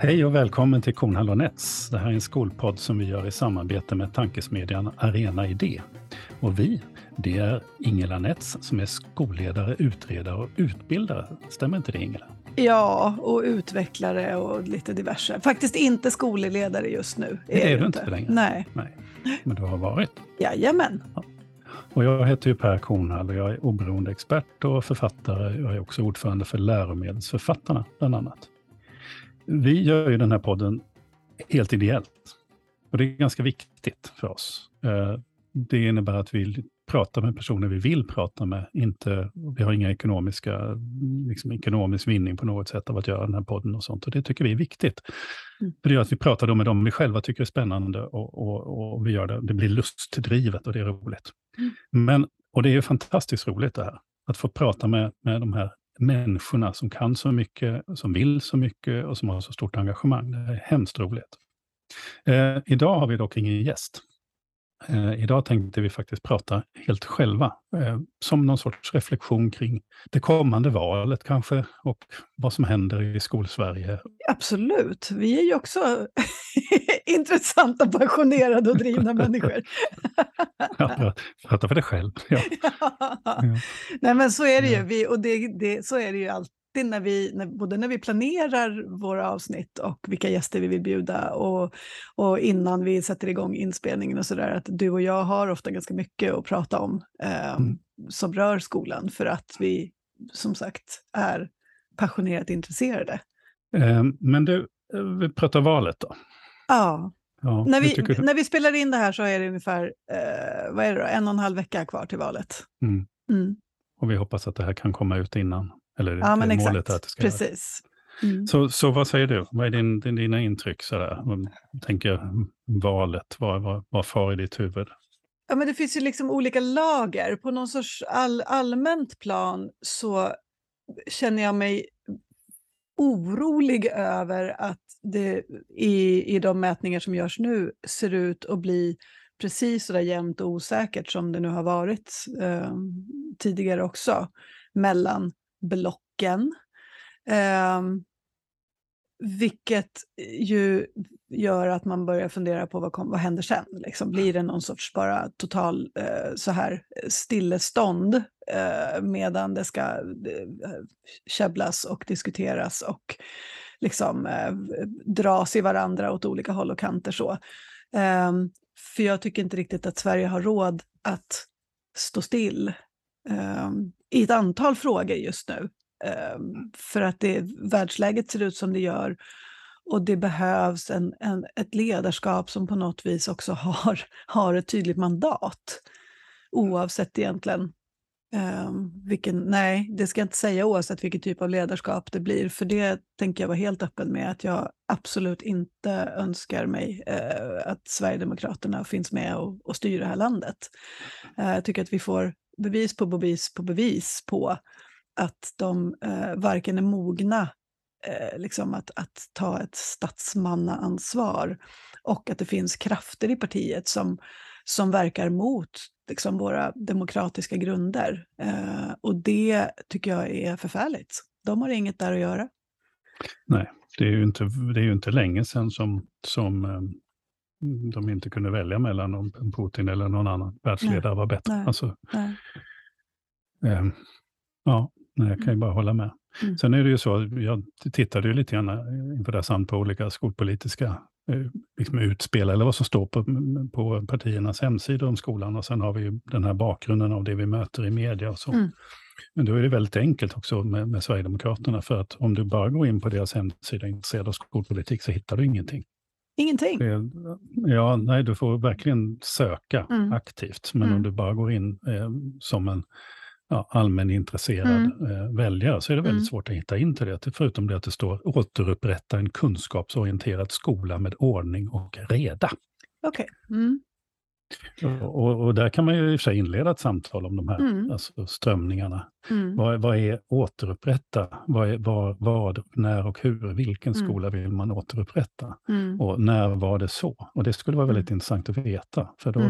Hej och välkommen till Kornhall och Nets. Det här är en skolpodd som vi gör i samarbete med tankesmedjan Arena Idé. Och vi, det är Ingela Nets som är skolledare, utredare och utbildare. Stämmer inte det Ingela? Ja, och utvecklare och lite diverse. Faktiskt inte skolledare just nu. Det är, är du inte längre? Nej. Nej. Men du har varit? Jajamän. Ja. Och jag heter ju Per Kornhall och jag är oberoende expert och författare. Jag är också ordförande för Läromedelsförfattarna, bland annat. Vi gör ju den här podden helt ideellt. Och det är ganska viktigt för oss. Eh, det innebär att vi pratar med personer vi vill prata med. Inte, vi har inga ekonomiska, liksom ekonomisk vinning på något sätt av att göra den här podden och sånt. Och det tycker vi är viktigt. Mm. För det gör att vi pratar med dem vi själva tycker är spännande och, och, och vi gör det. Det blir lustdrivet och det är roligt. Mm. Men, och det är fantastiskt roligt det här. Att få prata med, med de här människorna som kan så mycket, som vill så mycket och som har så stort engagemang. Det är hemskt roligt. Eh, idag har vi dock ingen gäst. Eh, idag tänkte vi faktiskt prata helt själva, eh, som någon sorts reflektion kring det kommande valet kanske och vad som händer i skolsverige. Absolut, vi är ju också intressanta, passionerade och drivna människor. ja, prata för dig själv. Ja. ja. Nej men så är det ju, vi, och det, det, så är det ju alltid när vi, när, både när vi planerar våra avsnitt och vilka gäster vi vill bjuda och, och innan vi sätter igång inspelningen och sådär, att du och jag har ofta ganska mycket att prata om eh, mm. som rör skolan för att vi som sagt är passionerat intresserade. Eh, men du, vi pratar valet då. Ja. ja när, vi, när vi spelar in det här så är det ungefär eh, vad är det då, en och en halv vecka kvar till valet. Mm. Mm. Och vi hoppas att det här kan komma ut innan. Eller ja, men målet exakt. att det ska Precis. Mm. Så, så vad säger du? Vad är din, din, dina intryck? Sådär? tänker valet, vad, vad, vad far i ditt huvud? Ja, men det finns ju liksom olika lager. På någon sorts all, allmänt plan så känner jag mig orolig över att det i, i de mätningar som görs nu ser ut att bli precis så där jämnt och osäkert som det nu har varit eh, tidigare också mellan blocken. Eh, vilket ju gör att man börjar fundera på vad, kom, vad händer sen? Liksom, blir det någon sorts bara total eh, så här stillestånd eh, medan det ska eh, käbblas och diskuteras och liksom eh, dras i varandra åt olika håll och kanter så. Ehm, för jag tycker inte riktigt att Sverige har råd att stå still i ett antal frågor just nu. Um, för att det, världsläget ser ut som det gör och det behövs en, en, ett ledarskap som på något vis också har, har ett tydligt mandat. Oavsett egentligen Um, vilken, nej, det ska jag inte säga oavsett vilken typ av ledarskap det blir, för det tänker jag vara helt öppen med att jag absolut inte önskar mig uh, att Sverigedemokraterna finns med och, och styr det här landet. Uh, jag tycker att vi får bevis på bevis på bevis på att de eh, varken är mogna eh, liksom att, att ta ett statsmannaansvar och att det finns krafter i partiet som, som verkar mot liksom, våra demokratiska grunder. Eh, och det tycker jag är förfärligt. De har inget där att göra. Nej, det är ju inte, det är ju inte länge sedan som, som eh, de inte kunde välja mellan om Putin eller någon annan världsledare var bättre. Nej, alltså, nej. Eh, ja, nej, jag kan ju mm. bara hålla med. Mm. Sen är det ju så, jag tittade ju lite grann inför det här på olika skolpolitiska Eh, liksom utspel eller vad som står på, på partiernas hemsidor om skolan. Och sen har vi ju den här bakgrunden av det vi möter i media och så. Mm. Men då är det väldigt enkelt också med, med Sverigedemokraterna, för att om du bara går in på deras hemsida intresserad av skolpolitik så hittar du ingenting. Ingenting? Det, ja, nej, du får verkligen söka mm. aktivt. Men mm. om du bara går in eh, som en ja, allmänintresserad mm. eh, väljare så är det väldigt mm. svårt att hitta in till det. Förutom det att det står återupprätta en kunskapsorienterad skola med ordning och reda. Okej. Okay. Mm. Och, och, där kan man ju i och för sig inleda ett samtal om de här mm. alltså strömningarna. Mm. Vad, vad, är återupprätta? Vad, är, vad, vad, när och hur? Vilken mm. skola vill man återupprätta? Mm. Och när var det så? Och det skulle vara väldigt mm. intressant att veta. För då,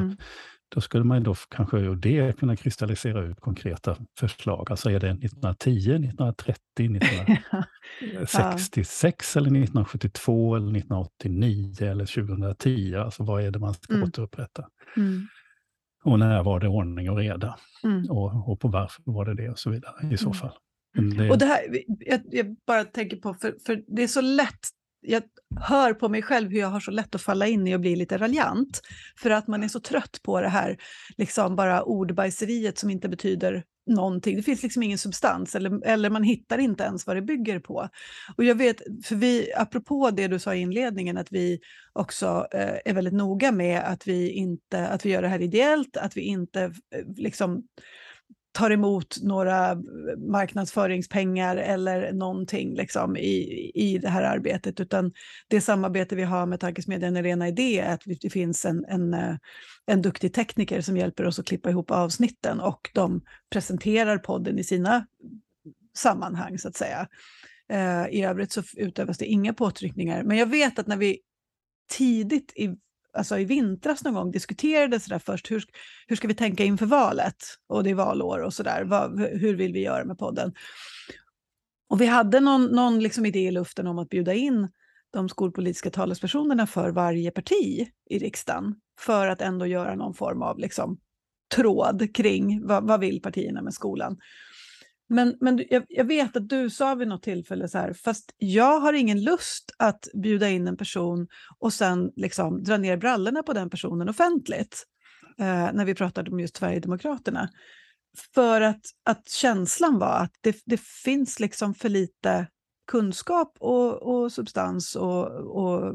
då skulle man då kanske ur det kunna kristallisera ut konkreta förslag. Alltså är det 1910, 1930, 1966 eller 1972 eller 1989 eller 2010? Alltså vad är det man ska mm. återupprätta? Mm. Och när var det ordning och reda? Mm. Och, och på varför var det det och så vidare i så mm. fall. Det... Och det här, jag, jag, bara tänker på, för, för det är så lätt jag hör på mig själv hur jag har så lätt att falla in i och bli lite raljant. För att man är så trött på det här liksom bara ordbajseriet som inte betyder någonting. Det finns liksom ingen substans eller, eller man hittar inte ens vad det bygger på. Och jag vet, för vi, apropå det du sa i inledningen, att vi också eh, är väldigt noga med att vi, inte, att vi gör det här ideellt, att vi inte eh, liksom tar emot några marknadsföringspengar eller någonting liksom i, i det här arbetet, utan det samarbete vi har med Tankesmedjan Arena Idé är att det finns en, en, eh, en duktig tekniker som hjälper oss att klippa ihop avsnitten och de presenterar podden i sina sammanhang så att säga. Eh, I övrigt så utövas det inga påtryckningar, men jag vet att när vi tidigt i alltså i vintras någon gång diskuterades det där först, hur, hur ska vi tänka inför valet? Och det är valår och sådär, hur vill vi göra med podden? Och vi hade någon, någon liksom idé i luften om att bjuda in de skolpolitiska talespersonerna för varje parti i riksdagen för att ändå göra någon form av liksom, tråd kring vad, vad vill partierna med skolan. Men, men jag, jag, vet att du sa vid något tillfälle så här, fast jag har ingen lust att bjuda in en person och sen liksom dra ner brallorna på den personen offentligt, eh, när vi pratade om just Sverigedemokraterna. För att, att känslan var att det, det finns liksom för lite kunskap och, och substans och, och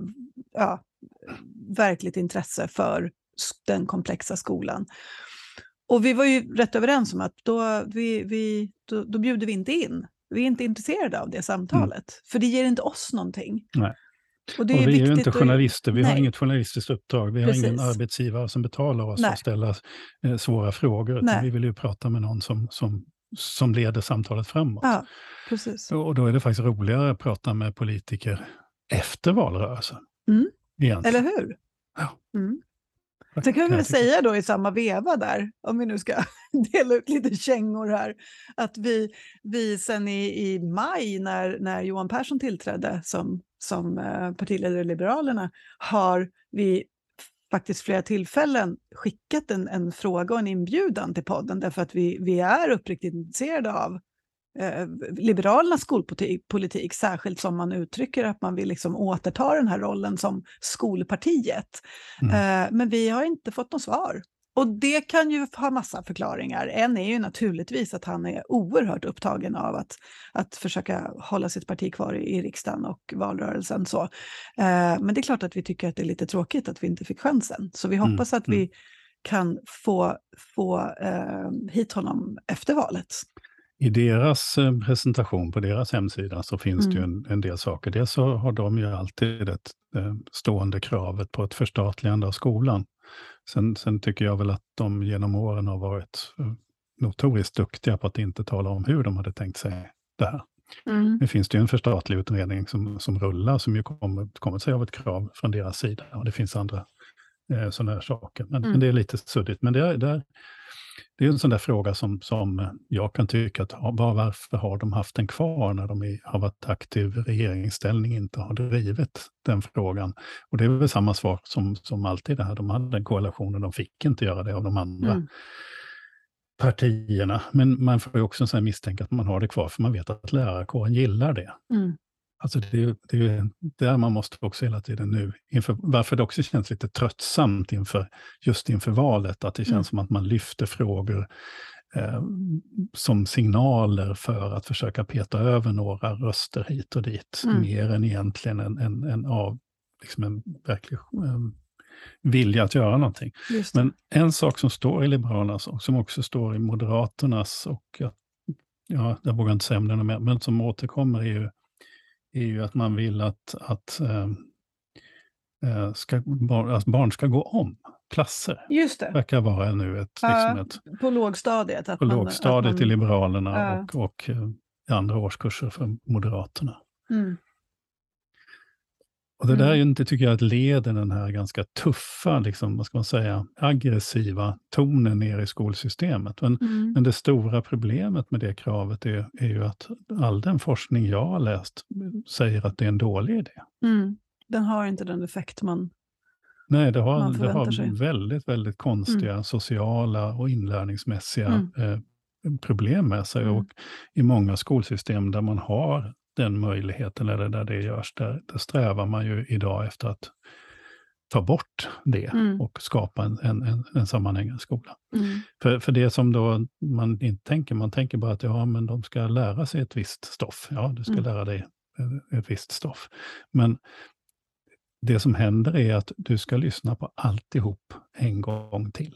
ja, verkligt intresse för den komplexa skolan. Och vi var ju rätt överens om att då, vi, vi, då, då bjuder vi inte in. Vi är inte intresserade av det samtalet, mm. för det ger inte oss någonting. Nej. Och, och vi är ju inte journalister, vi Nej. har inget journalistiskt uppdrag. Vi Precis. har ingen arbetsgivare som betalar oss Nej. att ställa eh, svåra frågor. Utan vi vill ju prata med någon som, som, som leder samtalet framåt. Ja. Och då är det faktiskt roligare att prata med politiker efter valrörelsen. Mm. Eller hur? Ja. Mm. Sen kan vi väl säga då i samma veva där, om vi nu ska dela ut lite kängor här, att vi, vi sen i, i maj när, när Johan Persson tillträdde som, som eh, partiledare i Liberalerna har vi faktiskt flera tillfällen skickat en, en fråga och en inbjudan till podden därför att vi, vi är uppriktigt intresserade av eh, Liberalernas skolpolitik, särskilt som man uttrycker att man vill liksom återta den här rollen som skolpartiet. Mm. Eh, men vi har inte fått något svar. Och det kan ju ha massa förklaringar. En är ju naturligtvis att han är oerhört upptagen av att, att försöka hålla sitt parti kvar i, i riksdagen och valrörelsen. Så. Eh, men det är klart att vi tycker att det är lite tråkigt att vi inte fick chansen. Så vi mm, hoppas mm. att vi kan få, få eh, hit honom efter valet. I deras eh, presentation på deras hemsida så finns mm. det ju mm. en, en, del saker. Dels så har de ju alltid ett eh, stående kravet på ett förstatligande av skolan. Sen, sen, tycker jag väl att de genom åren har varit eh, notoriskt duktiga på att inte tala om hur de hade tänkt sig det här. Mm. Nu finns det ju en förstatlig utredning som, som rullar, som ju kommer, kommer sig av ett krav från deras sida. Och det finns andra eh, sådana här saker. Men, mm. men, det är lite suddigt. Men det, där, det är en sån där fråga som, som jag kan tycka att varför har de haft den kvar när de har varit aktiv regeringsställning, inte har drivit den frågan. Och det är väl samma svar som, som alltid det här, de hade en koalition och de fick inte göra det av de andra mm. partierna. Men man får ju också så misstänka att man har det kvar, för man vet att lärarkåren gillar det. Mm. Alltså det, är, det är där man måste också hela tiden nu, inför, varför det också känns lite tröttsamt inför, just inför valet, att det känns mm. som att man lyfter frågor eh, som signaler för att försöka peta över några röster hit och dit, mm. mer än egentligen en, en, en, av, liksom en verklig eh, vilja att göra någonting. Men en sak som står i Liberalernas och som också står i Moderaternas och ja, jag vågar inte säga om är mer, men som återkommer är ju är ju att man vill att, att, äh, ska, bar, att barn ska gå om klasser. Just det. verkar vara nu ett... Ja, liksom ett på lågstadiet. Att på man, lågstadiet man, i Liberalerna ja. och, och i andra årskurser för Moderaterna. Mm. Och det där är ju inte, tycker jag, ett led i den här ganska tuffa, liksom, vad ska man säga, aggressiva tonen ner i skolsystemet. Men, Mm. men det stora problemet med det kravet är, är ju att all den forskning jag har läst säger att det är en dålig idé. Mm. Den har inte den effekt man... Nej, det har, det har sig. väldigt, väldigt konstiga sociala och inlärningsmässiga Mm. eh, problem med sig. Mm. Och i många skolsystem där man har den möjligheten, eller där det görs, där, där strävar man ju idag efter att ta bort det Mm. och skapa en, en, en, en sammanhängande skola. Mm. För, för det som då man inte tänker, man tänker bara att ja, men de ska lära sig ett visst stoff. Ja, du ska Mm. lära dig ett visst stoff. Men det som händer är att du ska lyssna på alltihop en gång till.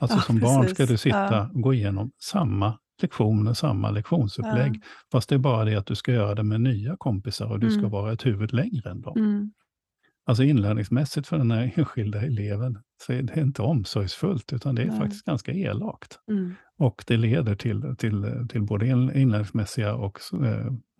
Alltså Ja, som barn ska precis. du sitta och gå igenom samma lektioner, samma lektionsupplägg. Ja. Fast det är bara det att du ska göra det med nya kompisar och du ska Mm. vara ett huvud längre än dem. Mm. Alltså inlärningsmässigt för den här enskilda eleven så är det inte omsorgsfullt utan det är Nej. faktiskt ganska elakt. Mm. Och det leder till, till, till både in- inlärningsmässiga och,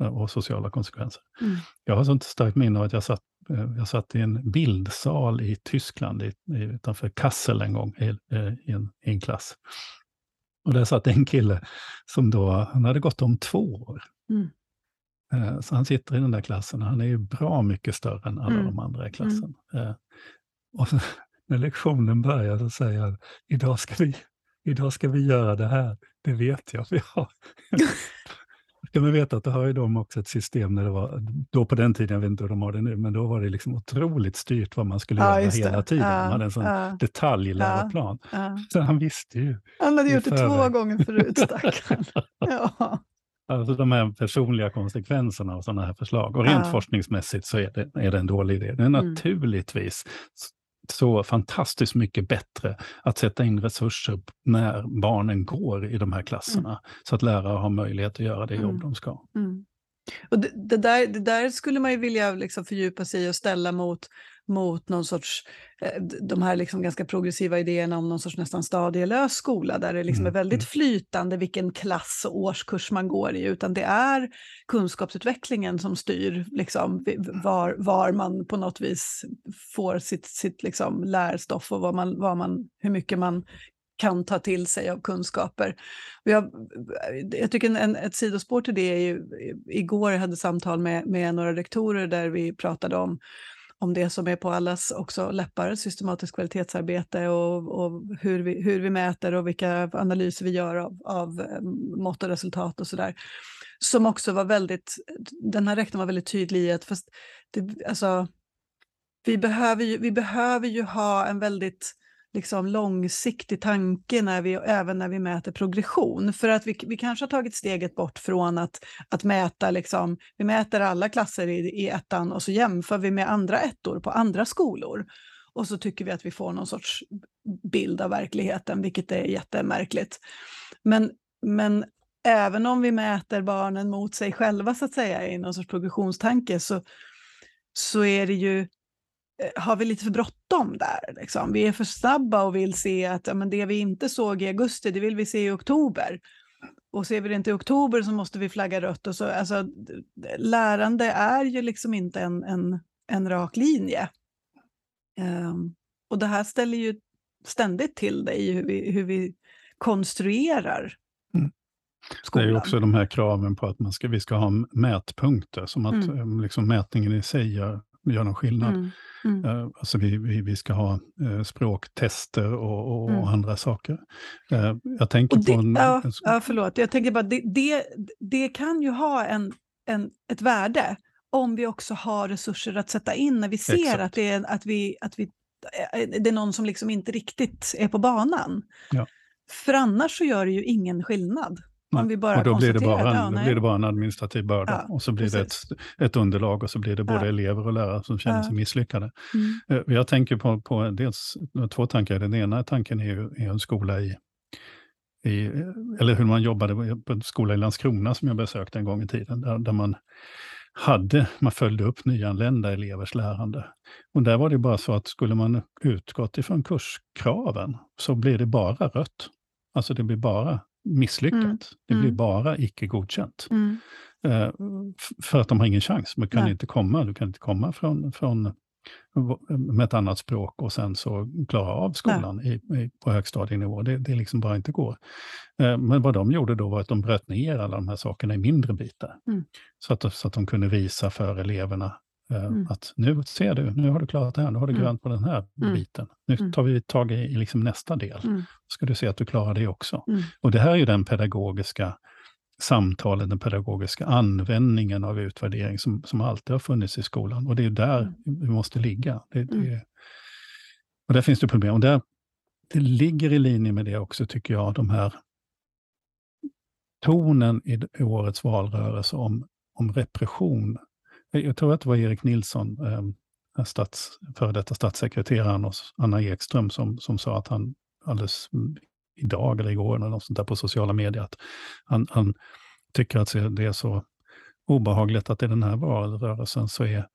eh, och sociala konsekvenser. Mm. Jag har sånt starkt minne av att jag satt, eh, jag satt i en bildsal i Tyskland, i, i, utanför Kassel en gång, i, eh, i, en, i en klass. Och där satt en kille som då, han hade gått om två år. Mm. Eh, Så han sitter i den där klassen och han är ju bra mycket större än alla Mm. de andra i klassen. Eh, Och så, när lektionen börjar så säger han, idag ska, vi, idag ska vi göra det här, det vet jag. Vi har. Ska man veta att då har ju de också ett system när det var, då på den tiden, jag vet inte hur de har det nu, men då var det liksom otroligt styrt vad man skulle Ja, göra hela tiden. Ja, Man hade en sån ja. detaljläroplan. Ja. Så han visste ju. Han hade gjort det två gånger förut, stackarn. Ja. Alltså de här personliga konsekvenserna av sådana här förslag. Och rent Ja. forskningsmässigt så är det, är det en dålig idé. Är Mm. naturligtvis så fantastiskt mycket bättre att sätta in resurser när barnen går i de här klasserna. Så att lärare har möjlighet att göra det jobb Mm. de ska. Mm. Och det, det, där, det där skulle man ju vilja liksom fördjupa sig i och ställa mot, mot någon sorts, eh, de här liksom ganska progressiva idéerna om någon sorts nästan stadielös skola där det liksom Mm, är väldigt mm. flytande vilken klass och årskurs man går i, utan det är kunskapsutvecklingen som styr liksom, var, var man på något vis får sitt, sitt liksom lärstoff och vad man, vad man, hur mycket man kan ta till sig av kunskaper. Jag, jag tycker en, en, ett sidospår till det är ju, igår jag hade samtal med, med några rektorer där vi pratade om, om det som är på allas också läppar, systematiskt kvalitetsarbete och, och hur, vi, hur vi mäter och vilka analyser vi gör av, av eh, mått och resultat och sådär. Som också var väldigt, den här rektorn var väldigt tydlig i att fast det, alltså, vi, behöver ju, vi behöver ju ha en väldigt liksom långsiktig tanke när vi, även när vi mäter progression. För att vi, vi kanske har tagit steget bort från att, att mäta, liksom, vi mäter alla klasser i, i ettan och så jämför vi med andra ettor på andra skolor. Och så tycker vi att vi får någon sorts bild av verkligheten, vilket är jättemärkligt. Men, men även om vi mäter barnen mot sig själva så att säga i någon sorts progressionstanke så, så är det ju har vi lite för bråttom där. Liksom. Vi är för snabba och vill se att ja, men det vi inte såg i augusti, det vill vi se i oktober. Och ser vi det inte i oktober så måste vi flagga rött. Och så, alltså, lärande är ju liksom inte en, en, en rak linje. Ehm, och det här ställer ju ständigt till det i hur vi, hur vi konstruerar Mm. Det är skolan. ju också de här kraven på att man ska, vi ska ha mätpunkter, som att Mm. eh, liksom, mätningen i sig gör, gör någon skillnad. Mm, mm, Eh, Alltså vi, vi, vi ska ha eh, språktester och, och, Mm. och andra saker. Eh, jag tänker det, på en, ja, en, ja, förlåt, jag tänker bara det, det, det kan ju ha en, en, ett värde om vi också har resurser att sätta in när vi ser Exakt. att det, är, att, vi, att vi, det är någon som liksom inte riktigt är på banan. Ja. För annars så gör det ju ingen skillnad. Om vi bara och då blir, det bara en, ja, då blir det bara en administrativ börda. Ja, och så blir det ett, ett underlag och så blir det både Ja. elever och lärare som känner sig misslyckade. Mm. Eh, Jag tänker på, på dels två tankar. Den ena tanken är ju är en skola i, i, eller hur man jobbade på en skola i Landskrona som jag besökte en gång i tiden, där, där man hade, man följde upp nyanlända elevers lärande. Och där var det bara så att skulle man utgått ifrån kurskraven så blir det bara rött. Alltså det blir bara misslyckat. Mm. Det blir Mm. bara icke godkänt. Mm. Eh, för att de har ingen chans. Man kan Nej. inte komma, du kan inte komma från, från med ett annat språk och sen så klara av skolan i, i, på högstadienivå. Det, det liksom bara inte går. Eh, men vad de gjorde då var att de bröt ner alla de här sakerna i mindre bitar. Mm. Så, att, så att de kunde visa för eleverna mm. att nu ser du, nu har du klarat det här, nu har du mm. grönt på den här mm. biten. Nu mm. tar vi tag i, liksom nästa del. Mm. ska du se att du klarar det också. Och det här är ju den pedagogiska samtalet, den pedagogiska användningen av utvärdering som, som alltid har funnits i skolan. Och det är där mm. vi måste ligga. Det, det, mm. och där finns det problem. Och där, det ligger i linje med det också, tycker jag, de här tonen i, i årets valrörelse om, om repression. Jag tror att det var Erik Nilsson, eh, stats, före detta statssekreteraren hos Anna Ekström, som, som sa att han alldeles idag eller igår eller något sånt där på sociala medier, att han, han tycker att det är så obehagligt att i den här valrörelsen så är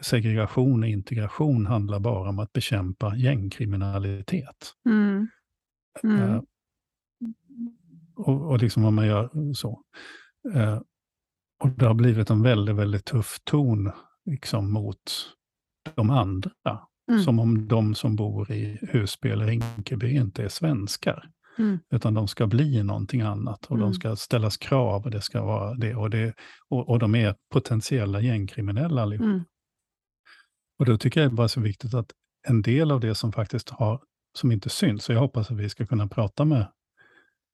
segregation och integration handlar bara om att bekämpa gängkriminalitet. Mm. Mm. Uh, och, och liksom vad man gör så. Uh, och det har blivit en väldigt, väldigt tuff ton liksom, mot de andra. Mm. Som om de som bor i Husby eller Rinkeby inte är svenskar. Mm. Utan de ska bli någonting annat och mm. de ska ställas krav och det ska vara det. Och, det, och, och de är potentiella gängkriminella allihop. Mm. Och då tycker jag det är bara så viktigt att en del av det som faktiskt har, som inte syns, och jag hoppas att vi ska kunna prata med,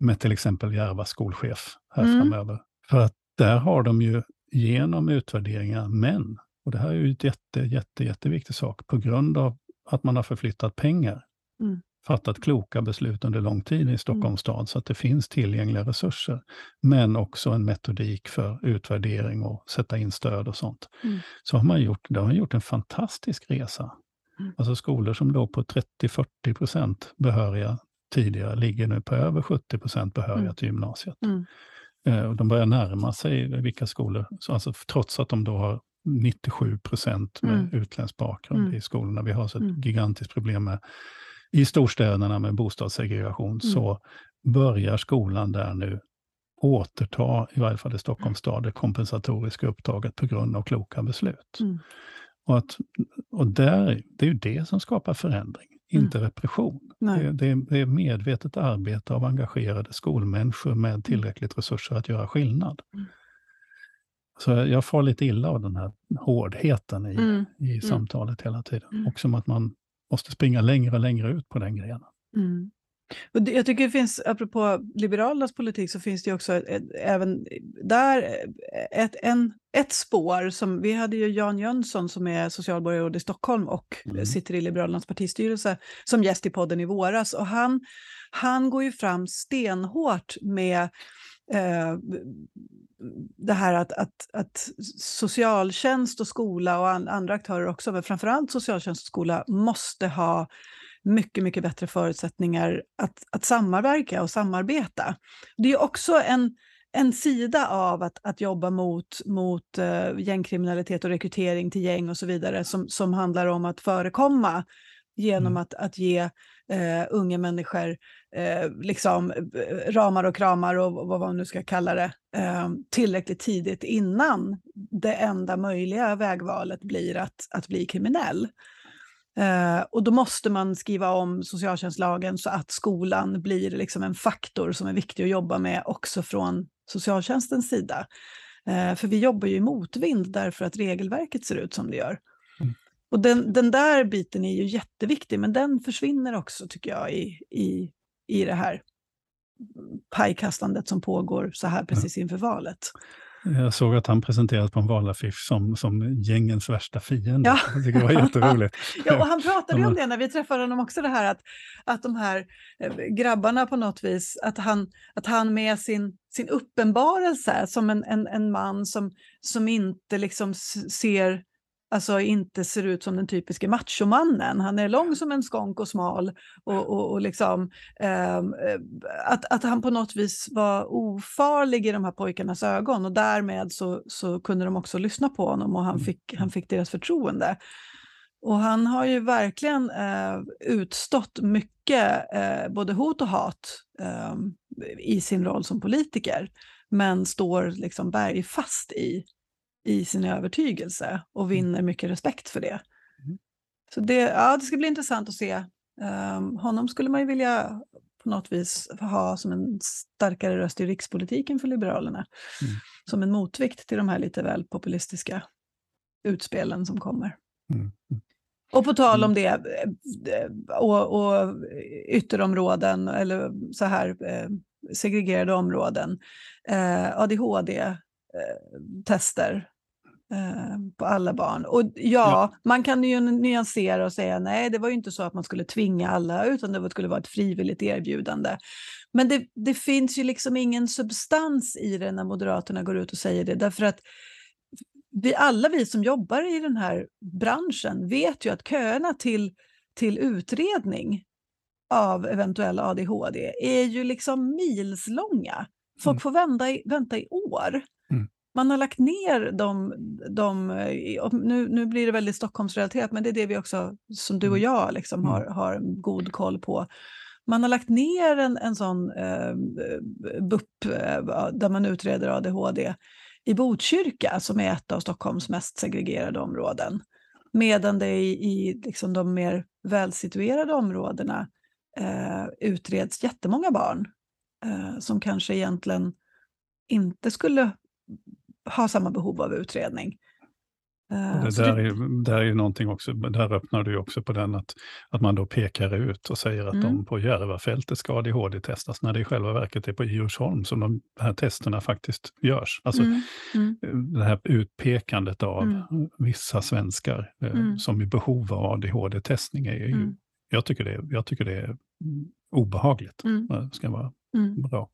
med till exempel Järva skolchef här mm. framöver. För att där har de ju genom utvärderingar, men, och det här är ju ett jätte, jätte, jätteviktig sak, på grund av att man har förflyttat pengar, mm fattat kloka beslut under lång tid i mm. Stockholms mm. stad, så att det finns tillgängliga resurser. Men också en metodik för utvärdering och sätta in stöd och sånt. Mm. Så har man gjort, har gjort en fantastisk resa. Mm. Alltså skolor som låg på 30-40 procent behöriga tidigare, ligger nu på över 70 procent behöriga mm. till gymnasiet. Mm. Eh, och de börjar närma sig vilka skolor, alltså, trots att de då har 97 procent med mm. utländsk bakgrund i skolorna. Vi har så ett gigantiskt problem med i storstäderna med bostadssegregation mm. så börjar skolan där nu återta, i varje fall i Stockholms stad, det kompensatoriska uppdraget på grund av kloka beslut. Mm. Och, att, och där, det är ju det som skapar förändring, mm. inte repression. Det, det, det, är medvetet arbete av engagerade skolmänniskor med mm. tillräckligt resurser att göra skillnad. Mm. Så jag får lite illa av den här hårdheten i, mm. i samtalet hela tiden. Och som att man måste springa längre och längre ut på den grenen. Jag tycker det finns, apropå Liberalernas politik, så finns det också ett, ett, även där ett, en, ett spår som, vi hade ju Jan Jönsson som är socialborgarråd i Stockholm och mm. sitter i Liberalernas partistyrelse som gäst i podden i våras och han, han går ju fram stenhårt med eh, det här att, att, att socialtjänst och skola och an, andra aktörer också, men framförallt socialtjänst och skola måste ha mycket, mycket bättre förutsättningar att, att samverka och samarbeta. Det är också en, en sida av att, att jobba mot, mot uh, gängkriminalitet och rekrytering till gäng och så vidare som, som handlar om att förekomma genom mm. att, att ge uh, unga människor eh, liksom, ramar och kramar och vad man nu ska kalla det tillräckligt tidigt innan det enda möjliga vägvalet blir att, att bli kriminell. Eh, och då måste man skriva om socialtjänstlagen så att skolan blir liksom en faktor som är viktig att jobba med också från socialtjänstens sida. Eh, för vi jobbar ju i motvind därför att regelverket ser ut som det gör. Mm. Och den, den där biten är ju jätteviktig, men den försvinner också tycker jag i, i i det här pajkastandet som pågår så här precis inför valet. Jag såg att han presenterades på en valaffisch som, som gängens värsta fiende. Ja. Jag tycker det var jätteroligt. ja, och han pratade ju om det när vi träffade honom också, det här att, att de här eh, grabbarna på något vis, att han, att han med sin, sin uppenbarelse som en, en, en man som, som inte liksom ser alltså inte ser ut som den typiska machomannen. Han är lång som en skånk och smal. Och, och, och liksom, eh, att, att han på något vis var ofarlig i de här pojkarnas ögon och därmed så, så kunde de också lyssna på honom och han mm. fick, han fick deras förtroende. Och han har ju verkligen eh, utstått mycket, eh, både hot och hat, eh, i sin roll som politiker, men står liksom bergfast i i sin övertygelse och mm. vinner mycket respekt för det. Mm. Så det, ja, det ska bli intressant att se. Um, honom skulle man ju vilja på något vis ha som en starkare röst i rikspolitiken för Liberalerna. Mm. Som en motvikt till de här lite väl populistiska utspelen som kommer. Mm. Och på tal om mm. det, eh, och, och ytterområden eller så här eh, segregerade områden, eh, ADHD-tester eh, på alla barn. Och ja, ja, man kan ju nyansera och säga nej, det var ju inte så att man skulle tvinga alla, utan det skulle vara ett frivilligt erbjudande. Men det, det finns ju liksom ingen substans i det när Moderaterna går ut och säger det, därför att vi, alla vi som jobbar i den här branschen vet ju att köerna till, till utredning av eventuell ADHD är ju liksom milslånga. Folk mm. får vänta i, vänta i år. Man har lagt ner de, de nu, nu blir det väldigt Stockholmsrelaterat, men det är det vi också, som du och mm. jag, liksom har, mm. har god koll på. Man har lagt ner en, en sån eh, BUP eh, där man utreder ADHD i Botkyrka som är ett av Stockholms mest segregerade områden. Medan det i, i liksom de mer välsituerade områdena eh, utreds jättemånga barn eh, som kanske egentligen inte skulle ha samma behov av utredning. Eh, det där, är, där är någonting också, där öppnar du också på den att, att man då pekar ut och säger att mm. de på Järvafältet ska ADHD-testas, när det i själva verket är på Djursholm som de här testerna faktiskt görs. Alltså mm. Mm. Eh, det här utpekandet av mm. vissa svenskar eh, mm. som i behov av ADHD-testning är ju, mm. jag, tycker det, jag tycker det är obehagligt, mm. ska vara rak.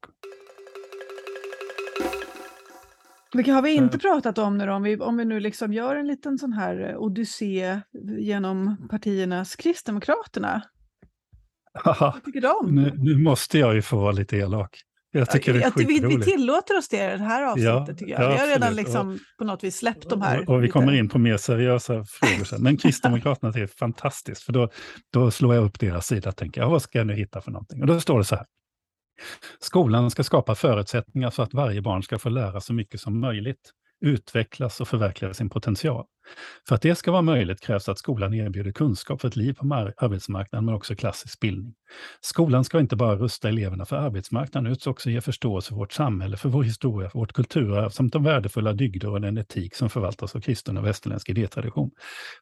Vilka har vi inte pratat om nu då? Om vi, om vi nu liksom gör en liten sån här eh, odyssé genom partiernas Kristdemokraterna. Vad tycker du Nu, nu, måste jag ju få vara lite elak. Jag tycker det är vi, vi tillåter oss det i det här avsnittet ja, tycker jag. Ja, vi har redan liksom och, på något vis släppt de här. Och, och vi kommer in på mer seriösa frågor sen. Men Kristdemokraterna är fantastiskt, för då, då slår jag upp deras sida och tänker, ja, vad ska jag nu hitta för någonting? Och då står det så här. Skolan ska skapa förutsättningar så att varje barn ska få lära så mycket som möjligt utvecklas och förverkliga sin potential. För att det ska vara möjligt krävs att skolan erbjuder kunskap för ett liv på arbetsmarknaden, men också klassisk bildning. Skolan ska inte bara rusta eleverna för arbetsmarknaden, utan också ge förståelse för vårt samhälle, för vår historia, för vårt kulturarv, samt de värdefulla dygder och den etik som förvaltas av kristen och västerländsk idétradition.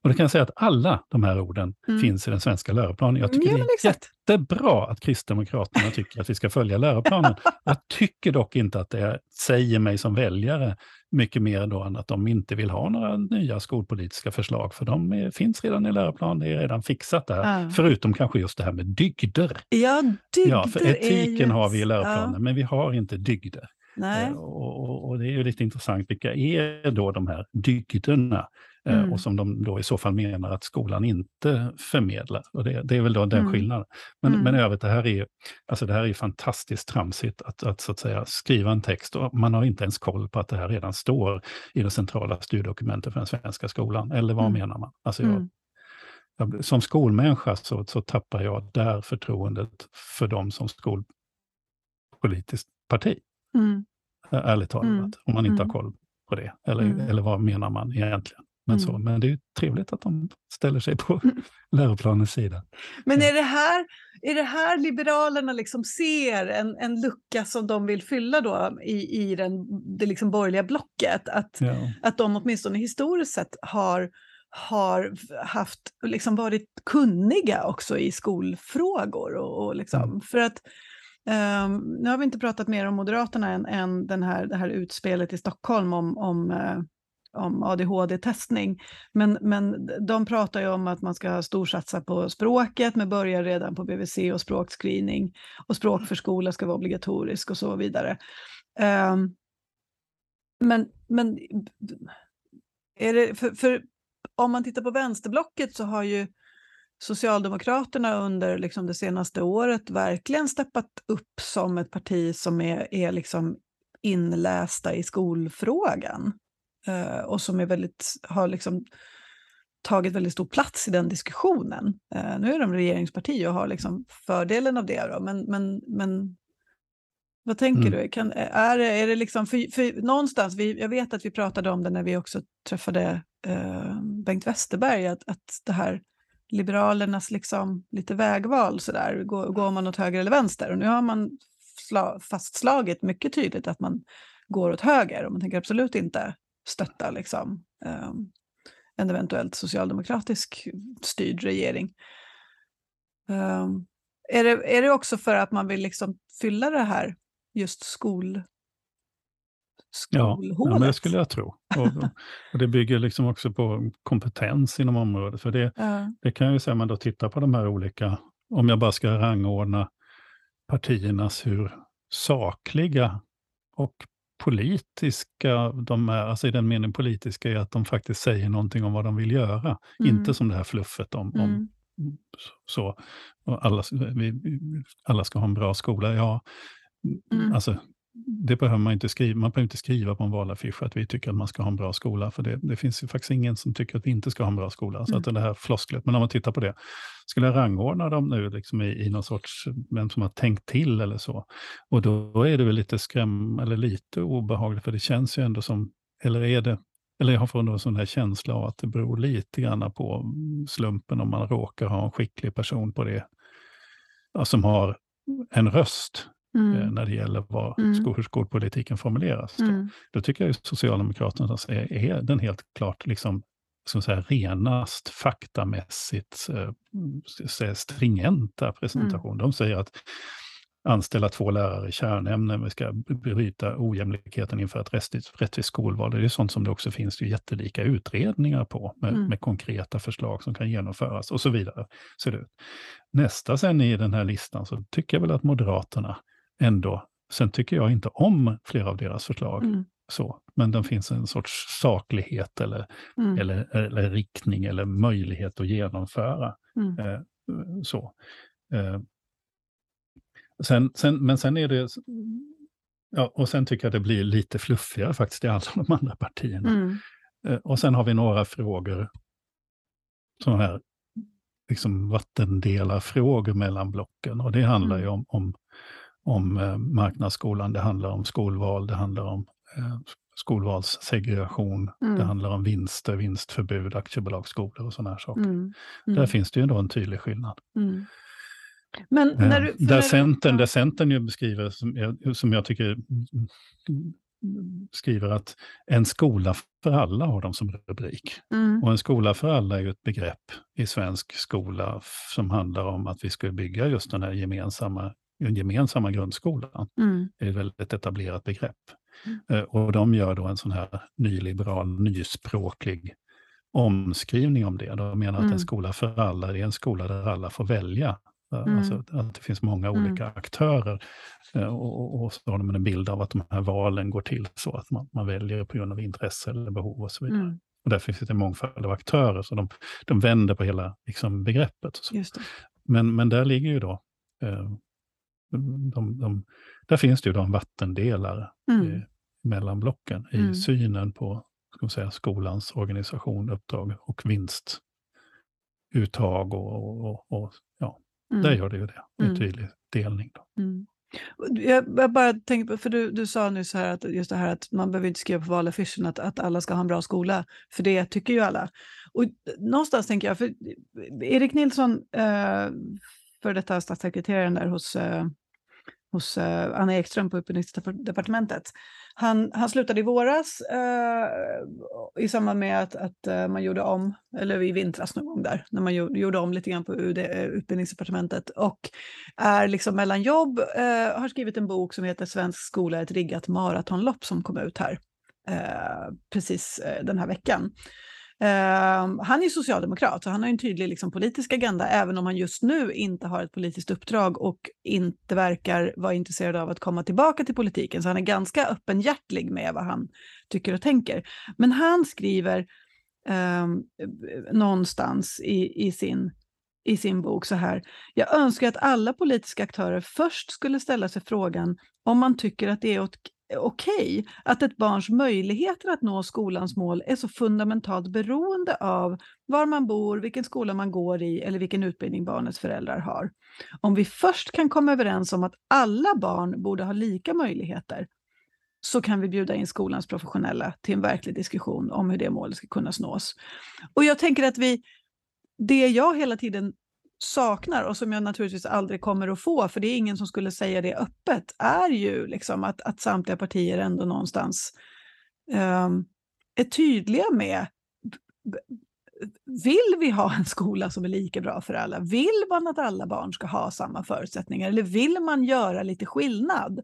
Och då kan jag säga att alla de här orden mm. finns i den svenska läroplanen. Jag tycker ja, det är jättebra att Kristdemokraterna tycker att vi ska följa läroplanen. Jag tycker dock inte att det säger mig som väljare mycket mer då än att de inte vill ha några nya skolpolitiska förslag, för de är, finns redan i läroplanen, det är redan fixat där. Ja. Förutom kanske just det här med dygder. Ja, dygder ja, för etiken har vi i läroplanen, ja. men vi har inte dygder. Nej. Eh, och, och, och, det är ju lite intressant, vilka är då de här dygderna? Eh, mm. och som de då i så fall menar att skolan inte förmedlar. Och det, det är väl då den mm. skillnaden. Men, mm. men övrigt, det här är, alltså det här är fantastiskt tramsigt att, att, så att säga, skriva en text och man har inte ens koll på att det här redan står i det centrala styrdokumentet för den svenska skolan. Eller vad mm. menar man? Alltså jag, mm. jag, som skolmänniska så, så tappar jag där förtroendet för dem som skolpolitiskt parti. Mm. Ärligt talat, om man inte har koll på det. Eller, eller vad menar man egentligen? Men, så, mm. men det är trevligt att de ställer sig på mm. läroplanens sida. Men är det här, är det här Liberalerna liksom ser en, en lucka som de vill fylla då i, i den, det liksom borgerliga blocket? Att, ja. att de åtminstone historiskt sett har, har haft, liksom varit kunniga också i skolfrågor. Och, och liksom, mm. För att Um, nu har vi inte pratat mer om Moderaterna än, än den här, det här utspelet i Stockholm om, om uh, om ADHD-testning. Men, men de pratar ju om att man ska storsatsa på språket med början redan på BVC och språkscreening. Och språkförskola ska vara obligatorisk och så vidare. Um, men men är det, för, för, om man tittar på vänsterblocket så har ju Socialdemokraterna under liksom det senaste året verkligen steppat upp som ett parti som är, är liksom inlästa i skolfrågan och som är väldigt, har liksom tagit väldigt stor plats i den diskussionen. Eh, nu är de regeringsparti och har liksom fördelen av det. Då, men, men, men vad tänker mm. du? Kan, är, är det liksom, för, för någonstans, vi, jag vet att vi pratade om det när vi också träffade eh, Bengt Westerberg, att, att det här Liberalernas liksom lite vägval sådär, går, går man åt höger eller vänster? Och nu har man sla, fastslagit mycket tydligt att man går åt höger och man tänker absolut inte stötta liksom, um, en eventuellt socialdemokratisk styrd regering. Um, är, det, är det också för att man vill liksom fylla det här just skol, Ja, ja men det skulle jag tro. Och, och, det bygger liksom också på kompetens inom området. För det, ja. det kan jag ju säga, man då tittar på de här olika, om jag bara ska rangordna partiernas hur sakliga och politiska de är, alltså i den meningen politiska är att de faktiskt säger någonting om vad de vill göra. Mm. Inte som det här fluffet om, mm. om så, alla, vi, alla ska ha en bra skola. Ja, mm. alltså det behöver man inte skriva. Man behöver inte skriva på en valaffisch att vi tycker att man ska ha en bra skola, för det, det finns ju faktiskt ingen som tycker att vi inte ska ha en bra skola. Mm. Så att det här flosklet, men om man tittar på det, skulle jag rangordna dem nu liksom i, i någon sorts, vem som har tänkt till eller så, och då är det väl lite skräm, eller lite obehagligt, för det känns ju ändå som, eller är det, eller jag får en sån här känsla av att det beror lite grann på slumpen om man råkar ha en skicklig person på det, som har en röst mm. eh, när det gäller vad mm. hur skolpolitiken formuleras. Då, mm. då tycker jag Socialdemokraterna är, är den helt klart liksom, som säga, renast faktamässigt eh, stringenta presentation. Mm. De säger att anställa två lärare i kärnämnen, vi ska bryta ojämlikheten inför ett rättvist, rättvist skolval. Det är sånt som det också finns det jättelika utredningar på, med, mm. med, konkreta förslag som kan genomföras och så vidare. Ser det ut. Nästa sen i den här listan så tycker jag väl att Moderaterna ändå. Sen tycker jag inte om flera av deras förslag. Mm. Så, men det finns en sorts saklighet eller, mm. eller, eller riktning eller möjlighet att genomföra. Mm. Eh, så. Eh, sen, sen, men sen är det... Ja, och sen tycker jag det blir lite fluffigare faktiskt i alla de andra partierna. Mm. Eh, och sen har vi några frågor, sådana här liksom vattendelarfrågor mellan blocken. Och det handlar ju mm. om, om om eh, marknadsskolan, det handlar om skolval, det handlar om eh, skolvalssegregation, mm. det handlar om vinster, vinstförbud, aktiebolagsskolor och sådana här saker. Mm. Mm. Där finns det ju ändå en tydlig skillnad. Mm. Men eh, när du, där, centern, där Centern ju beskriver, som jag, som jag tycker skriver att en skola för alla har de som rubrik. Mm. Och en skola för alla är ju ett begrepp i svensk skola som handlar om att vi ska bygga just den här gemensamma den gemensamma grundskolan. Mm. är ett väldigt etablerat begrepp. Mm. Eh, och de gör då en sån här nyliberal, nyspråklig omskrivning om det. De menar att en mm. skola för alla är en skola där alla får välja. Eh, mm. Alltså att det finns många mm. olika aktörer. Eh, och, och, så har de en bild av att de här valen går till så att man, man väljer på grund av intresse eller behov och så vidare. Mm. Och därför finns det en mångfald av aktörer, så de, de vänder på hela liksom, begreppet. Men, men där ligger ju då eh, de, de, där finns det ju de vattendelare mm. i, mellan blocken i mm. synen på ska säga, skolans organisation, uppdrag och vinstuttag. Och, och, och ja, mm. där gör det ju det, en mm. tydlig delning. Mm. Jag bara tänker på, för du, du sa nu så här att just det här att man behöver inte skriva på valaffischen att, att alla ska ha en bra skola, för det tycker ju alla. Och någonstans tänker jag, för Erik Nilsson, eh, för detta statssekreteraren där hos eh, hos eh, Anna Ekström på Utbildningsdepartementet. Han, han slutade i våras eh, i samband med att, att eh, man gjorde om, eller i vintras någon gång där, när man gjorde om lite grann på UD, eh, Utbildningsdepartementet och är liksom mellan jobb, har skrivit en bok som heter Svensk skola, ett riggat maratonlopp som kom ut här precis den här veckan. Ehm, han är socialdemokrat, så han har en tydlig liksom, politisk agenda, även om han just nu inte har ett politiskt uppdrag och inte verkar vara intresserad av att komma tillbaka till politiken. Så han är ganska öppenhjärtig med vad han tycker och tänker. Men han skriver eh, någonstans i, i, sin, i sin bok så här. Jag önskar att alla politiska aktörer först skulle ställa sig frågan om man tycker att det är åt Eh, okej okay, att ett barns möjligheter att nå skolans mål är så fundamentalt beroende av var man bor, vilken skola man går i eller vilken utbildning barnets föräldrar har. Om vi först kan komma överens om att alla barn borde ha lika möjligheter så kan vi bjuda in skolans professionella till en verklig diskussion om hur det målet ska kunna nås. Och jag tänker att vi, det jag hela tiden saknar och som jag naturligtvis aldrig kommer att få, för det är ingen som skulle säga det öppet, är ju liksom att, att samtliga partier ändå någonstans um, är tydliga med vill vi ha en skola som är lika bra för alla? Vill man att alla barn ska ha samma förutsättningar eller vill man göra lite skillnad?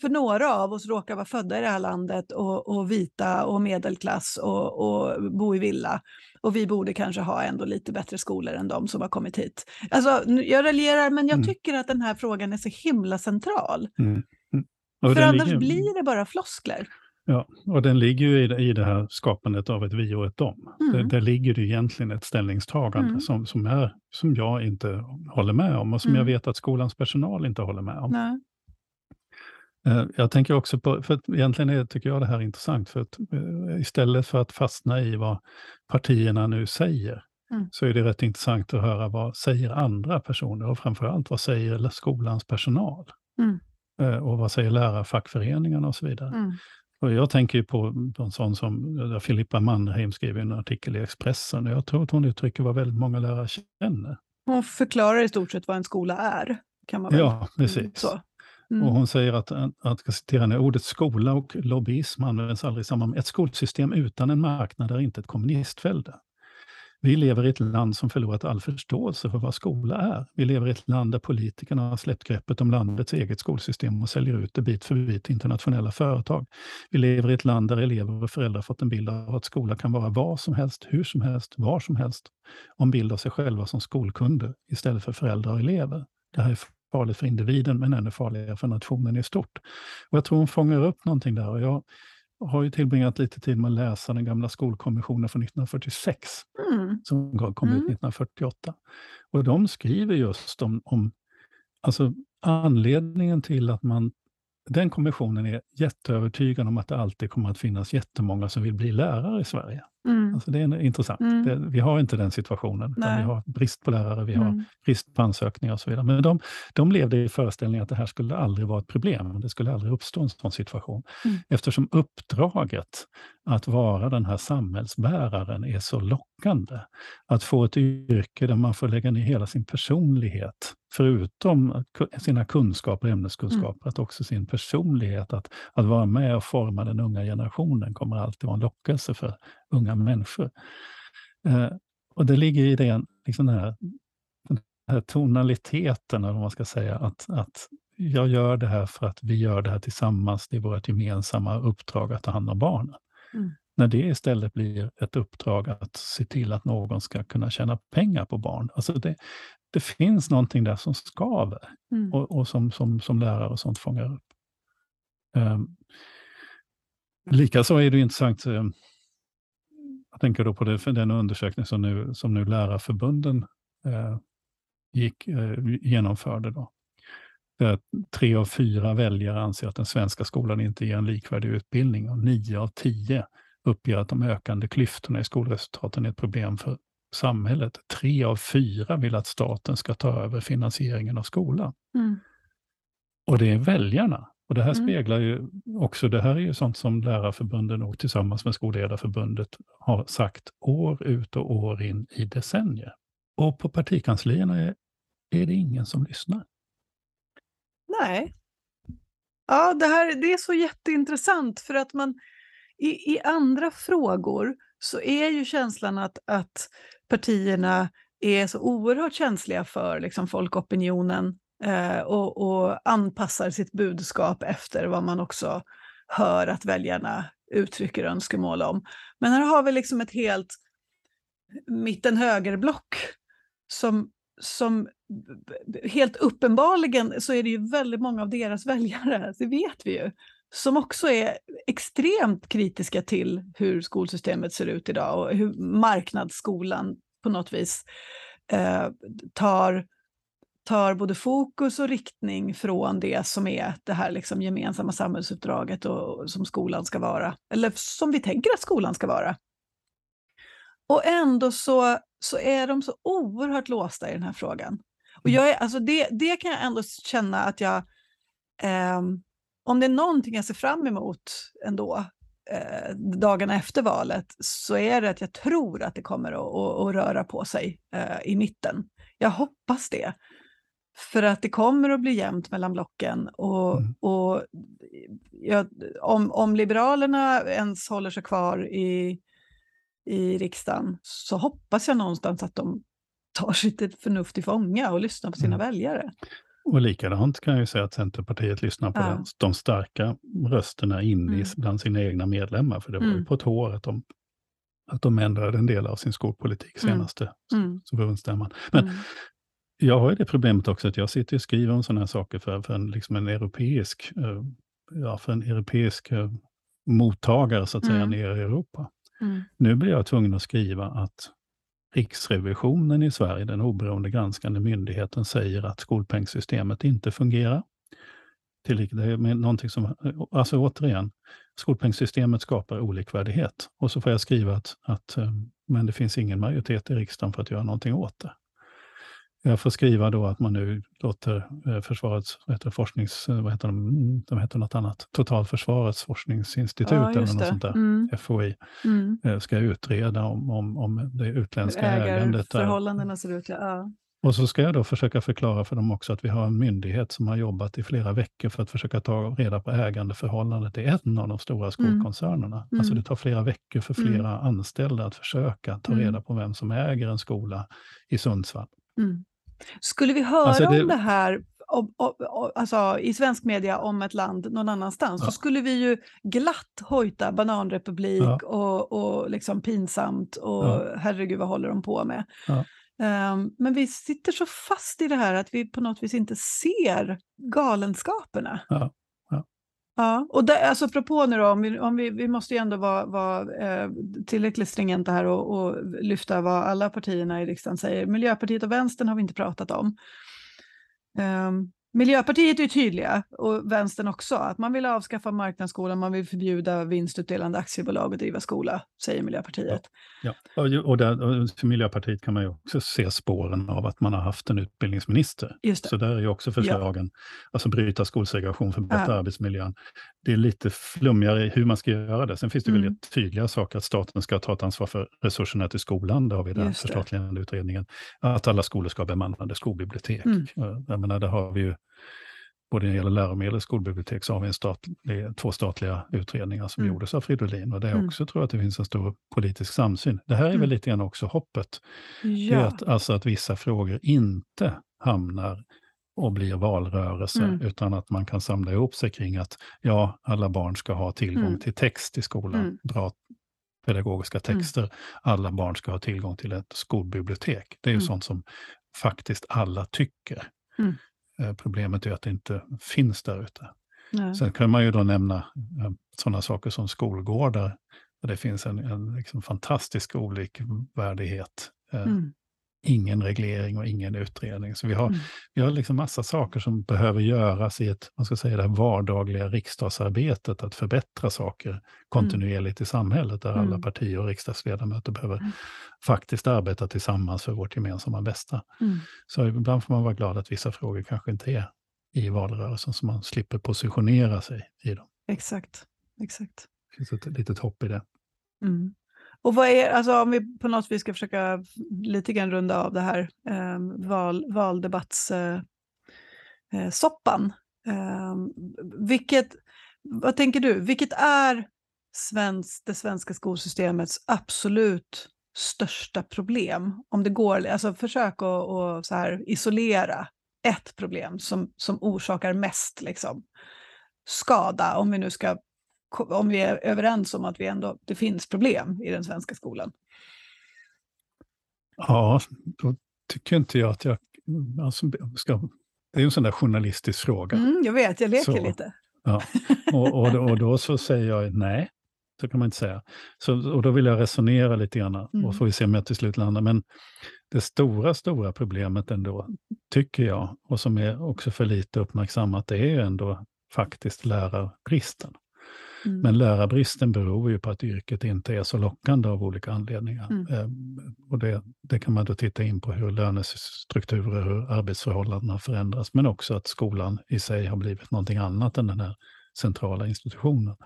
För några av oss råkar vara födda i det här landet och, och vita och medelklass och, och bo i villa. Och vi borde kanske ha ändå lite bättre skolor än de som har kommit hit. Alltså, jag raljerar, men jag mm. tycker att den här frågan är så himla central. Mm. Mm. För annars ligger... blir det bara floskler. Ja, och den ligger ju i det, i det här skapandet av ett vi och ett dom. Mm. Där, där ligger det egentligen ett ställningstagande mm. som, som, är, som jag inte håller med om och som mm. jag vet att skolans personal inte håller med om. Nej. Eh, jag tänker också på, för egentligen är, tycker jag det här är intressant, för att eh, istället för att fastna i vad partierna nu säger, mm. så är det rätt intressant att höra vad säger andra personer och framförallt vad säger skolans personal? Mm. Eh, och vad säger lärarfackföreningarna och så vidare. Mm. Och jag tänker på, på en sån som Filippa Mannerheim skrev en artikel i Expressen. Jag tror att hon uttrycker vad väldigt många lärare känner. Hon förklarar i stort sett vad en skola är. Kan man väl. Ja, precis. Så. Mm. Och hon säger att, att jag citerar henne, ordet skola och lobbyism används aldrig i samband med ett skolsystem utan en marknad är inte ett kommunistvälde. Vi lever i ett land som förlorat all förståelse för vad skola är. Vi lever i ett land där politikerna har släppt greppet om landets eget skolsystem och säljer ut det bit för bit till internationella företag. Vi lever i ett land där elever och föräldrar fått en bild av att skola kan vara vad som helst, hur som helst, var som helst. Och en bild av sig själva som skolkunder istället för föräldrar och elever. Det här är farligt för individen men ännu farligare för nationen i stort. Och jag tror hon fångar upp någonting där. Och jag har ju tillbringat lite tid med att läsa den gamla skolkommissionen från 1946, mm. som kom mm. ut 1948. Och de skriver just om, om alltså anledningen till att man den kommissionen är jätteövertygad om att det alltid kommer att finnas jättemånga som vill bli lärare i Sverige. Mm. Alltså det är intressant. Mm. Det, vi har inte den situationen. Vi har brist på lärare, vi mm. har brist på ansökningar och så vidare. Men de, de levde i föreställningen att det här skulle aldrig vara ett problem. Det skulle aldrig uppstå en sån situation. Mm. Eftersom uppdraget att vara den här samhällsbäraren är så lockande. Att få ett yrke där man får lägga ner hela sin personlighet, förutom sina kunskaper, ämneskunskaper, mm. att också sin personlighet, att, att vara med och forma den unga generationen kommer alltid vara en lockelse för unga människor. Eh, och det ligger i den, liksom den, här, den här tonaliteten, eller vad man ska säga, att, att jag gör det här för att vi gör det här tillsammans. Det är vårt gemensamma uppdrag att ta hand om barnen. Mm. När det istället blir ett uppdrag att se till att någon ska kunna tjäna pengar på barn. Alltså det, det finns någonting där som skaver mm. och, och, som, som, som lärare och sånt fångar upp. Um, Likaså är det intressant, um, jag tänker då på det, för den undersökning som nu, som nu lärarförbunden uh, gick, uh, genomförde. Då. Där tre av fyra väljare anser att den svenska skolan inte ger en likvärdig utbildning och nio av tio uppger att de ökande klyftorna i skolresultaten är ett problem för samhället. Tre av fyra vill att staten ska ta över finansieringen av skolan. Mm. Och det är väljarna. Och det här mm. speglar ju också, det här är ju sånt som Lärarförbunden och tillsammans med Skolledarförbundet har sagt år ut och år in i decennier. Och på partikanslierna är, är det ingen som lyssnar. Nej. Ja, det här det är så jätteintressant för att man i, i andra frågor så är ju känslan att, att partierna är så oerhört känsliga för liksom, folkopinionen eh, och, och anpassar sitt budskap efter vad man också hör att väljarna uttrycker önskemål om. Men här har vi liksom ett helt mitten-högerblock som, som helt uppenbarligen så är det ju väldigt många av deras väljare, det vet vi ju, som också är extremt kritiska till hur skolsystemet ser ut idag och hur marknadsskolan på något vis eh, tar, tar både fokus och riktning från det som är det här liksom gemensamma samhällsuppdraget och, och som skolan ska vara, eller som vi tänker att skolan ska vara. Och ändå så, så är de så oerhört låsta i den här frågan. Och mm. jag är, alltså det, det kan jag ändå känna att jag... Eh, om det är någonting jag ser fram emot ändå eh, dagarna efter valet så är det att jag tror att det kommer att, att, att röra på sig eh, i mitten. Jag hoppas det. För att det kommer att bli jämnt mellan blocken. Och, mm. och ja, om, om Liberalerna ens håller sig kvar i, i riksdagen så hoppas jag någonstans att de tar sitt förnuft i fånga och lyssnar på sina mm. väljare. Och likadant kan jag ju säga att Centerpartiet lyssnar på ja. den, de starka rösterna inne mm. bland sina egna medlemmar. För det var ju mm. på ett år att de, att de ändrade en del av sin skolpolitik mm. senaste mm. förbundsstämman. Men mm. jag har ju det problemet också att jag sitter och skriver om sådana här saker för, för en, liksom en europeisk, uh, ja, för en europeisk uh, mottagare så att säga mm. nere i Europa. Mm. Nu blir jag tvungen att skriva att Riksrevisionen i Sverige, den oberoende granskande myndigheten, säger att skolpengssystemet inte fungerar. det är någonting som, alltså återigen, skolpengssystemet skapar olikvärdighet. Och så får jag skriva att, att eh, men det finns ingen majoritet i riksdagen för att göra någonting åt det. Jag får skriva då att man nu låter eh, försvarets heter forsknings, eh, vad heter de, de heter något annat, Totalförsvarets forskningsinstitut ja, eller något sånt där, mm. FOI, mm. Eh, ska utreda om, om, om det utländska ägandet. Förhållandena ser ut, ja. Och så ska jag då försöka förklara för dem också att vi har en myndighet som har jobbat i flera veckor för att försöka ta reda på ägandeförhållandet i en av de stora mm. skolkoncernerna. Mm. Alltså det tar flera veckor för flera mm. anställda att försöka ta mm. reda på vem som äger en skola i Sundsvall. Mm. Skulle vi höra alltså det... om det här om, om, alltså, i svensk media om ett land någon annanstans, ja. så skulle vi ju glatt hojta bananrepublik ja. och, och liksom pinsamt och ja. herregud vad håller de på med. Ja. Um, men vi sitter så fast i det här att vi på något vis inte ser galenskaperna. Ja. Ja, och där, alltså apropå nu då, om vi, om vi, vi måste ju ändå vara, vara eh, tillräckligt stringenta här och, och, lyfta vad alla partierna i riksdagen säger. Miljöpartiet och Vänstern har vi inte pratat om. Um, Miljöpartiet är tydliga, och vänstern också, att man vill avskaffa marknadsskolan, man vill förbjuda vinstutdelande aktiebolag att driva skola, säger Miljöpartiet. Ja, ja. och, där, och för Miljöpartiet kan man ju också se spåren av att man har haft en utbildningsminister. Så där är ju också förslagen, ja. alltså bryta skolsegregation, förbättra ja. arbetsmiljön. Det är lite flummigare hur man ska göra det. Sen finns det mm. väldigt tydliga saker, att staten ska ta ett ansvar för resurserna till skolan, det har vi den förstatligande utredningen. Att alla skolor ska ha bemannade skolbibliotek. Mm. Jag menar, där har vi ju både när det gäller läromedel och skolbibliotek så har vi en statlig, två statliga utredningar som mm. gjordes av Fridolin. Och det är mm. också tror jag att det finns en stor politisk samsyn. Det här är mm. väl lite grann också hoppet. Ja. Att, alltså att vissa frågor inte hamnar och blir valrörelse, mm. utan att man kan samla ihop sig kring att ja, alla barn ska ha tillgång mm. till text i skolan, mm. bra pedagogiska texter. Alla barn ska ha tillgång till ett skolbibliotek. Det är ju sånt som faktiskt alla tycker. Eh, problemet är att det inte finns där ute. Sen kan man ju då nämna eh, sådana saker som skolgårdar, där det finns en, en liksom fantastisk olikvärdighet. Eh, mm ingen reglering och ingen utredning. Så vi har, mm. vi har liksom massa saker som behöver göras i ett, man ska säga det vardagliga riksdagsarbetet, att förbättra saker kontinuerligt mm. i samhället, där mm. alla partier och riksdagsledamöter behöver mm. faktiskt arbeta tillsammans för vårt gemensamma bästa. Mm. Så ibland får man vara glad att vissa frågor kanske inte är i valrörelsen, så man slipper positionera sig i dem. Exakt, exakt. Det finns ett litet hopp i det. Mm. Och vad är, alltså om vi på något vis ska försöka lite grann runda av det här eh, val, valdebattssoppan. Eh, eh, ehm, vilket, vad tänker du, vilket är svensk, det svenska skolsystemets absolut största problem? Om det går, alltså försök att och så här isolera ett problem som, som orsakar mest liksom, skada, om vi nu ska om vi är överens om att vi ändå, det finns problem i den svenska skolan? Ja, då tycker inte jag att jag alltså, ska... Det är en sån där journalistisk fråga. Mm, jag vet, jag leker så, lite. Ja. Och, och, och, då så säger jag nej, så kan man inte säga. Så, och då vill jag resonera lite grann mm. och får vi se om jag till slut landar. Men det stora, stora problemet ändå, tycker jag, och som är också för lite uppmärksammat, det är ju ändå faktiskt lärarbristen. Mm. Men lärarbristen beror ju på att yrket inte är så lockande av olika anledningar. Mm. Ehm, och det, det, kan man då titta in på hur lönestrukturer, hur arbetsförhållandena förändras, men också att skolan i sig har blivit någonting annat än den här centrala institutionen.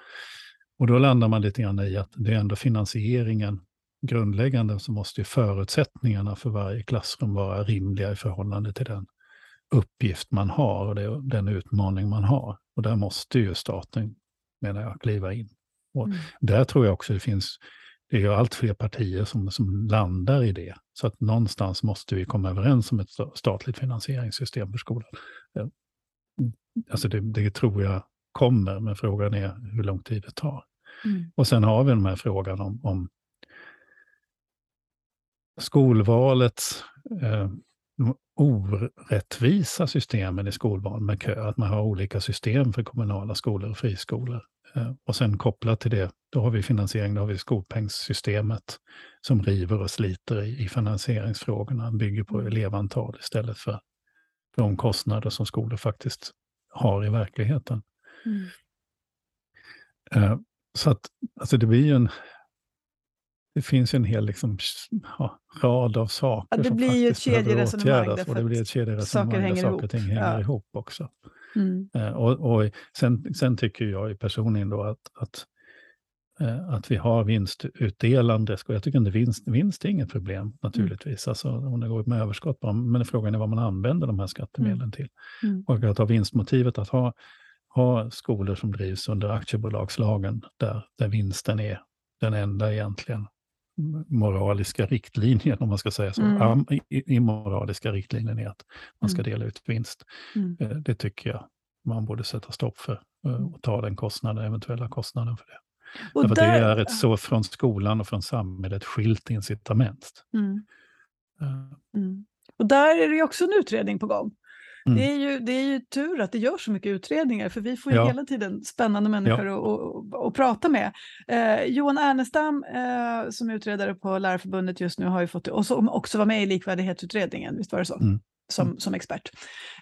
Och då landar man lite grann i att det är ändå finansieringen grundläggande så måste ju förutsättningarna för varje klassrum vara rimliga i förhållande till den uppgift man har och det, den utmaning man har. Och där måste ju staten, menar jag, kliva in. Och mm. Där tror jag också det finns, det är ju allt fler partier som, som landar i det. Så att någonstans måste vi komma överens om ett statligt finansieringssystem för skolan. Alltså det, det tror jag kommer, men frågan är hur lång tid det tar. Mm. Och sen har vi den här frågan om, om skolvalets eh, orättvisa systemen i skolval med kö, att man har olika system för kommunala skolor och friskolor. Eh, och sen kopplat till det, då har vi finansiering, då har vi skolpengssystemet som river och sliter i, i finansieringsfrågorna, bygger på elevantal istället för de kostnader som skolor faktiskt har i verkligheten. Mm. Uh, så att alltså det blir ju en, det finns ju en hel liksom, ja, rad av saker ja, det som blir faktiskt behöver åtgärdas. Och det blir ett kedjeresonemang saker där saker och ting hänger ja. ihop också. Mm. Uh, och, och sen, sen, tycker jag personligen då att, att, uh, att vi har vinstutdelande, jag tycker inte vinst, vinst är inget problem mm. naturligtvis, mm. alltså, om det går med överskott, men frågan är vad man använder de här skattemedlen mm. till. Mm. Och att ha vinstmotivet, att ha ha skolor som drivs under aktiebolagslagen där, där vinsten är den enda egentligen moraliska riktlinjen, om man ska säga så. Mm. Immoraliska riktlinjen är att man ska mm. dela ut vinst. Mm. Eh, det tycker jag man borde sätta stopp för eh, och ta den kostnaden, eventuella kostnaden för det. Och där... det är ett så från skolan och från samhället skilt incitament. Mm. Uh. Och där är det också en utredning på gång. Mm. Det, är ju, det är ju tur att det görs så mycket utredningar, för vi får ju ja. hela tiden spännande människor ja. att prata med. Eh, Johan Ernestam, eh, som är utredare på Lärarförbundet just nu, har ju fått, och som också var med i likvärdighetsutredningen, visst var det så? Mm. Som, mm. som expert.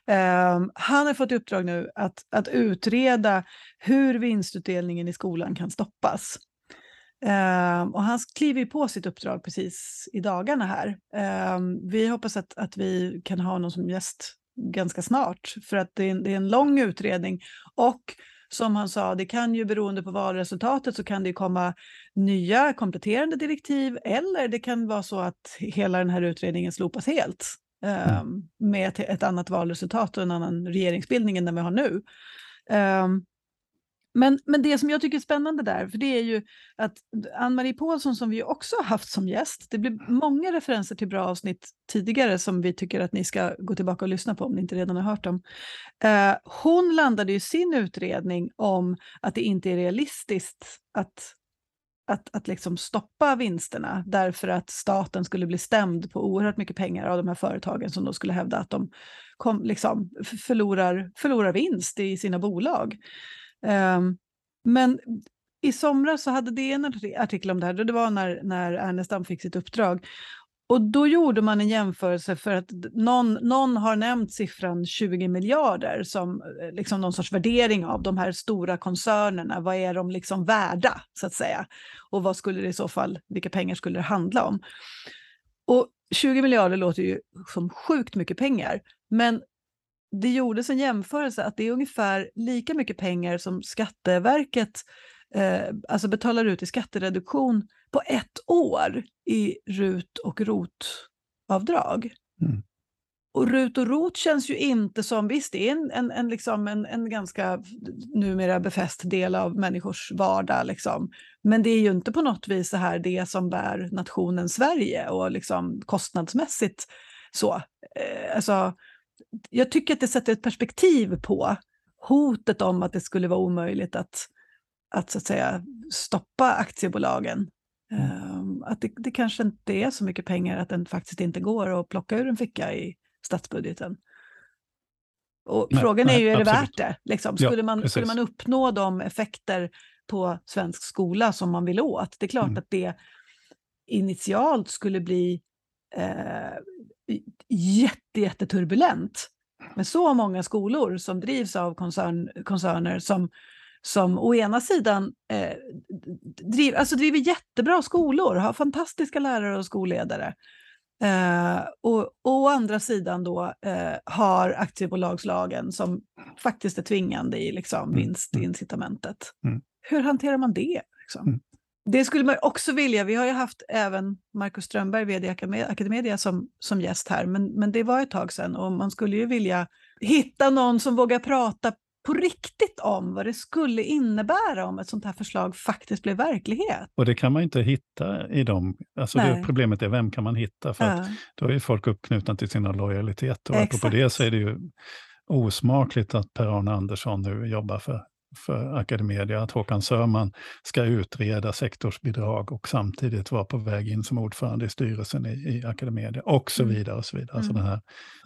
Eh, han har fått i uppdrag nu att, att utreda hur vinstutdelningen i skolan kan stoppas. Uh, och han kliver på sitt uppdrag precis i dagarna här. Uh, vi hoppas att, att vi kan ha någon som gäst ganska snart, för att det är, en, det är en lång utredning. Och som han sa, det kan ju beroende på valresultatet så kan det komma nya kompletterande direktiv eller det kan vara så att hela den här utredningen slopas helt eh, med ett annat valresultat och en annan regeringsbildning än den vi har nu. Um, men, men det som jag tycker är spännande där, för det är ju att Ann-Marie Paulsson som vi också har haft som gäst, det blir många referenser till bra avsnitt tidigare som vi tycker att ni ska gå tillbaka och lyssna på om ni inte redan har hört dem. Eh, hon landade ju sin utredning om att det inte är realistiskt att att, att liksom stoppa vinsterna därför att staten skulle bli stämd på oerhört mycket pengar av de här företagen som då skulle hävda att de kom, liksom, förlorar, förlorar vinst i sina bolag. Um, men i somras så hade DN en artikel om det här, det var när, när Ernestam fick sitt uppdrag. Och då gjorde man en jämförelse för att någon, någon har nämnt siffran 20 miljarder som eh, liksom någon sorts värdering av de här stora koncernerna. Vad är de liksom värda, så att säga? Och vad skulle det i så fall, vilka pengar skulle det handla om? Och 20 miljarder låter ju som sjukt mycket pengar, men det gjordes en jämförelse att det är ungefär lika mycket pengar som Skatteverket eh, alltså betalar ut i skattereduktion på ett år i RUT och ROT-avdrag. Mm. Och RUT och ROT känns ju inte som, visst det är en, en, en, liksom en, en ganska numera befäst del av människors vardag, liksom. men det är ju inte på något vis så här det som bär nationen Sverige och liksom kostnadsmässigt så. Eh, alltså, jag tycker att det sätter ett perspektiv på hotet om att det skulle vara omöjligt att, att, så att säga, stoppa aktiebolagen. Mm. Um, att det, det, kanske inte är så mycket pengar att den faktiskt inte går att plocka ur en ficka i statsbudgeten. Och nej, frågan är ju, är det värt det? Liksom, skulle, ja, man, skulle man uppnå de effekter på svensk skola som man vill åt? Det är klart mm. att det initialt skulle bli eh, jätte, jätteturbulent med så många skolor som drivs av koncern, koncerner som, som å ena sidan eh, driv, alltså driver jättebra skolor, har fantastiska lärare och skolledare. Eh, och, och å andra sidan då eh, har aktiebolagslagen som faktiskt är tvingande i liksom, mm, mm. vinstincitamentet. Mm. hur hanterar man det? Liksom? Mm. Det skulle man också vilja. Vi har ju haft även Markus Strömberg, vd Academedia, som, som gäst här, men, men det var ett tag sedan och man skulle ju vilja hitta någon som vågar prata på riktigt om vad det skulle innebära om ett sånt här förslag faktiskt blev verklighet. Och det kan man inte hitta i dem. Alltså det, problemet är vem kan man hitta? För ja. att då är folk uppknutna till sina lojaliteter. Och Exakt. på det så är det ju osmakligt att Per-Arne Andersson nu jobbar för för Academedia att Håkan Sörman ska utreda sektorsbidrag och samtidigt vara på väg in som ordförande i styrelsen i, i Academedia och så mm. vidare. Och så vidare. Alltså mm. Alltså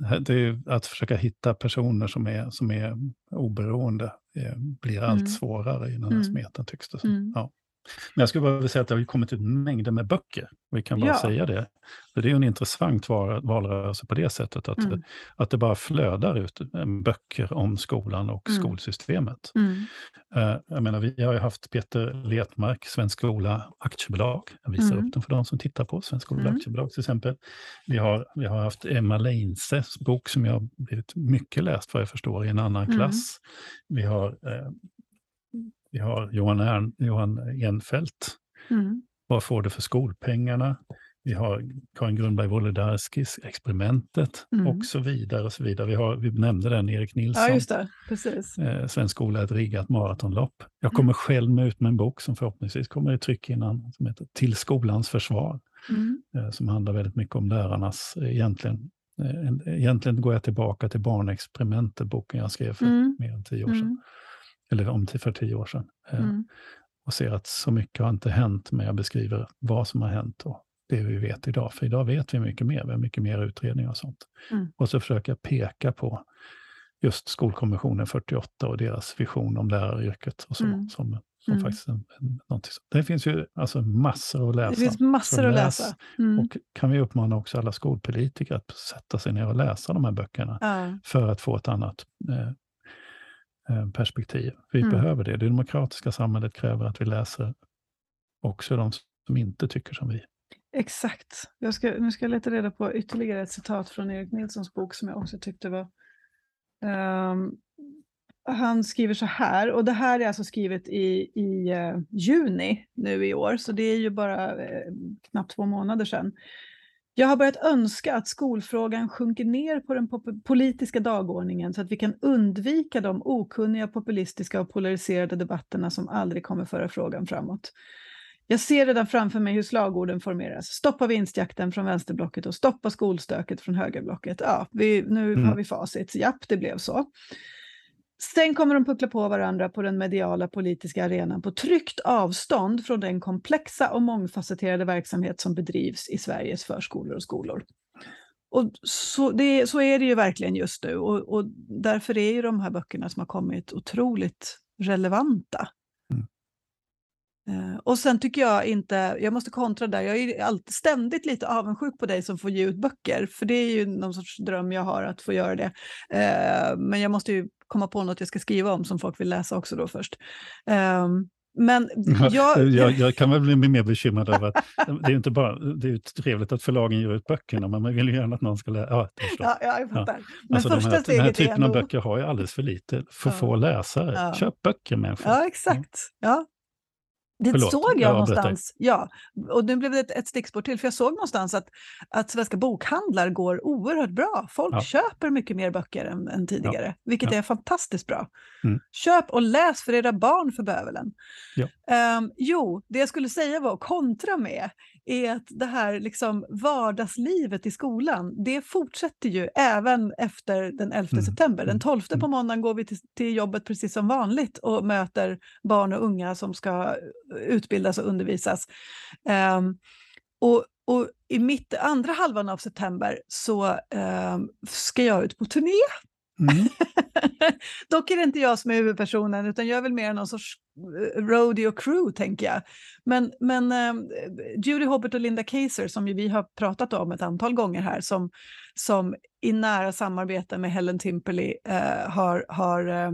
här, det är att försöka hitta personer som är, som är oberoende eh, blir allt mm. svårare i den här mm. smeten tycks det som. Mm. Ja. Men jag skulle bara vilja säga att det har kommit ut mängder med böcker. Vi kan bara ja. säga det. För det är en intressant valrörelse på det sättet att, mm. att det bara flödar ut böcker om skolan och mm. skolsystemet. Mm. Uh, jag menar, vi har ju haft Peter Letmark, Svensk skola aktiebolag. Jag visar upp mm. den för de som tittar på Svensk skola mm. aktiebolag till exempel. Vi har, vi har haft Emma Leinses bok som jag blivit mycket läst vad jag förstår i en annan mm. klass. Vi har uh, vi har Johan, Ern, Johan Enfeldt. Mm. Vad får det för skolpengarna? Vi har Karin Grundberg Wolodarskis Experimentet mm. och så vidare. och så vidare. Vi, har, vi nämnde den, Erik Nilsson. Ja, just det. Precis. Eh, Svensk skola, ett riggat maratonlopp. Jag kommer mm. själv med ut med en bok som förhoppningsvis kommer i tryck innan, som heter Till skolans försvar. Mm. Eh, som handlar väldigt mycket om lärarnas, eh, egentligen, eh, egentligen går jag tillbaka till barnexperimentet, boken jag skrev för mm. mer än tio år sedan. Eller om för tio år sedan. Eh, mm. Och ser att så mycket har inte hänt, men jag beskriver vad som har hänt och det vi vet idag. För idag vet vi mycket mer, vi har mycket mer utredningar och sånt. Mm. Och så försöker jag peka på just Skolkommissionen 48 och deras vision om läraryrket och så. Mm. Som, som mm. faktiskt en, en, någonting. Det finns ju alltså massor att läsa. Det finns massor att läs, läsa. Mm. Och kan vi uppmana också alla skolpolitiker att sätta sig ner och läsa de här böckerna för att få ett annat Eh, perspektiv. Vi mm. behöver det. Det demokratiska samhället kräver att vi läser också de som inte tycker som vi. Exakt. Jag ska, nu ska jag leta reda på ytterligare ett citat från Erik Nilssons bok som jag också tyckte var... Um, han skriver så här, och det här är alltså skrivet i, i uh, juni nu i år, så det är ju bara uh, knappt två månader sedan. Jag har börjat önska att skolfrågan sjunker ner på den politiska dagordningen så att vi kan undvika de okunniga, populistiska och polariserade debatterna som aldrig kommer föra frågan framåt. Jag ser redan framför mig hur slagorden formeras. Stoppa vinstjakten från vänsterblocket och stoppa skolstöket från högerblocket. Ja, vi, nu mm. har vi facit. Japp, det blev så. Sen kommer de puckla på varandra på den mediala politiska arenan på tryggt avstånd från den komplexa och mångfacetterade verksamhet som bedrivs i Sveriges förskolor och skolor. Och så, det, så är det ju verkligen just nu och, och därför är ju de här böckerna som har kommit otroligt relevanta. Uh, och sen tycker jag inte, jag måste kontra där, jag är alltid, ständigt lite avundsjuk på dig som får ge ut böcker, för det är ju någon sorts dröm jag har att få göra det. Uh, men jag måste ju komma på något jag ska skriva om som folk vill läsa också då först. Um, men jag... jag... jag, kan väl bli mer bekymrad över att det är inte bara det är trevligt att förlagen ger ut böckerna, men man vill ju gärna att någon ska läsa. Ja, ja, jag fattar. Ja. Men alltså första de här, den här typen ändå... av böcker har ju alldeles för lite, för ja. få läsare. Ja. Köp böcker människor. Ja, exakt. Ja. Det Förlåt, såg jag, jag någonstans, ja, och nu blev det ett, ett stickspår till, för jag såg någonstans att, att svenska bokhandlar går oerhört bra. Folk ja. köper mycket mer böcker än, än tidigare, ja. vilket ja. är fantastiskt bra. Mm. Köp och läs för era barn för bövelen. Um, jo, det jag skulle säga var kontra med är att det här liksom vardagslivet i skolan, det fortsätter ju även efter den 11 mm. september. Den 12 mm. på måndagen går vi till, till, jobbet precis som vanligt och möter barn och unga som ska utbildas och undervisas. Um, och, och i mitt andra halvan av september så um, ska jag ut på turné Mm. Dock är det inte jag som är huvudpersonen, utan jag är väl mer någon sorts eh, rodeo crew, tänker jag. Men, men uh, Judy Hobbit och Linda Kaiser, som vi har pratat om ett antal gånger här, som, som i nära samarbete med Helen Timperley uh, har, har uh,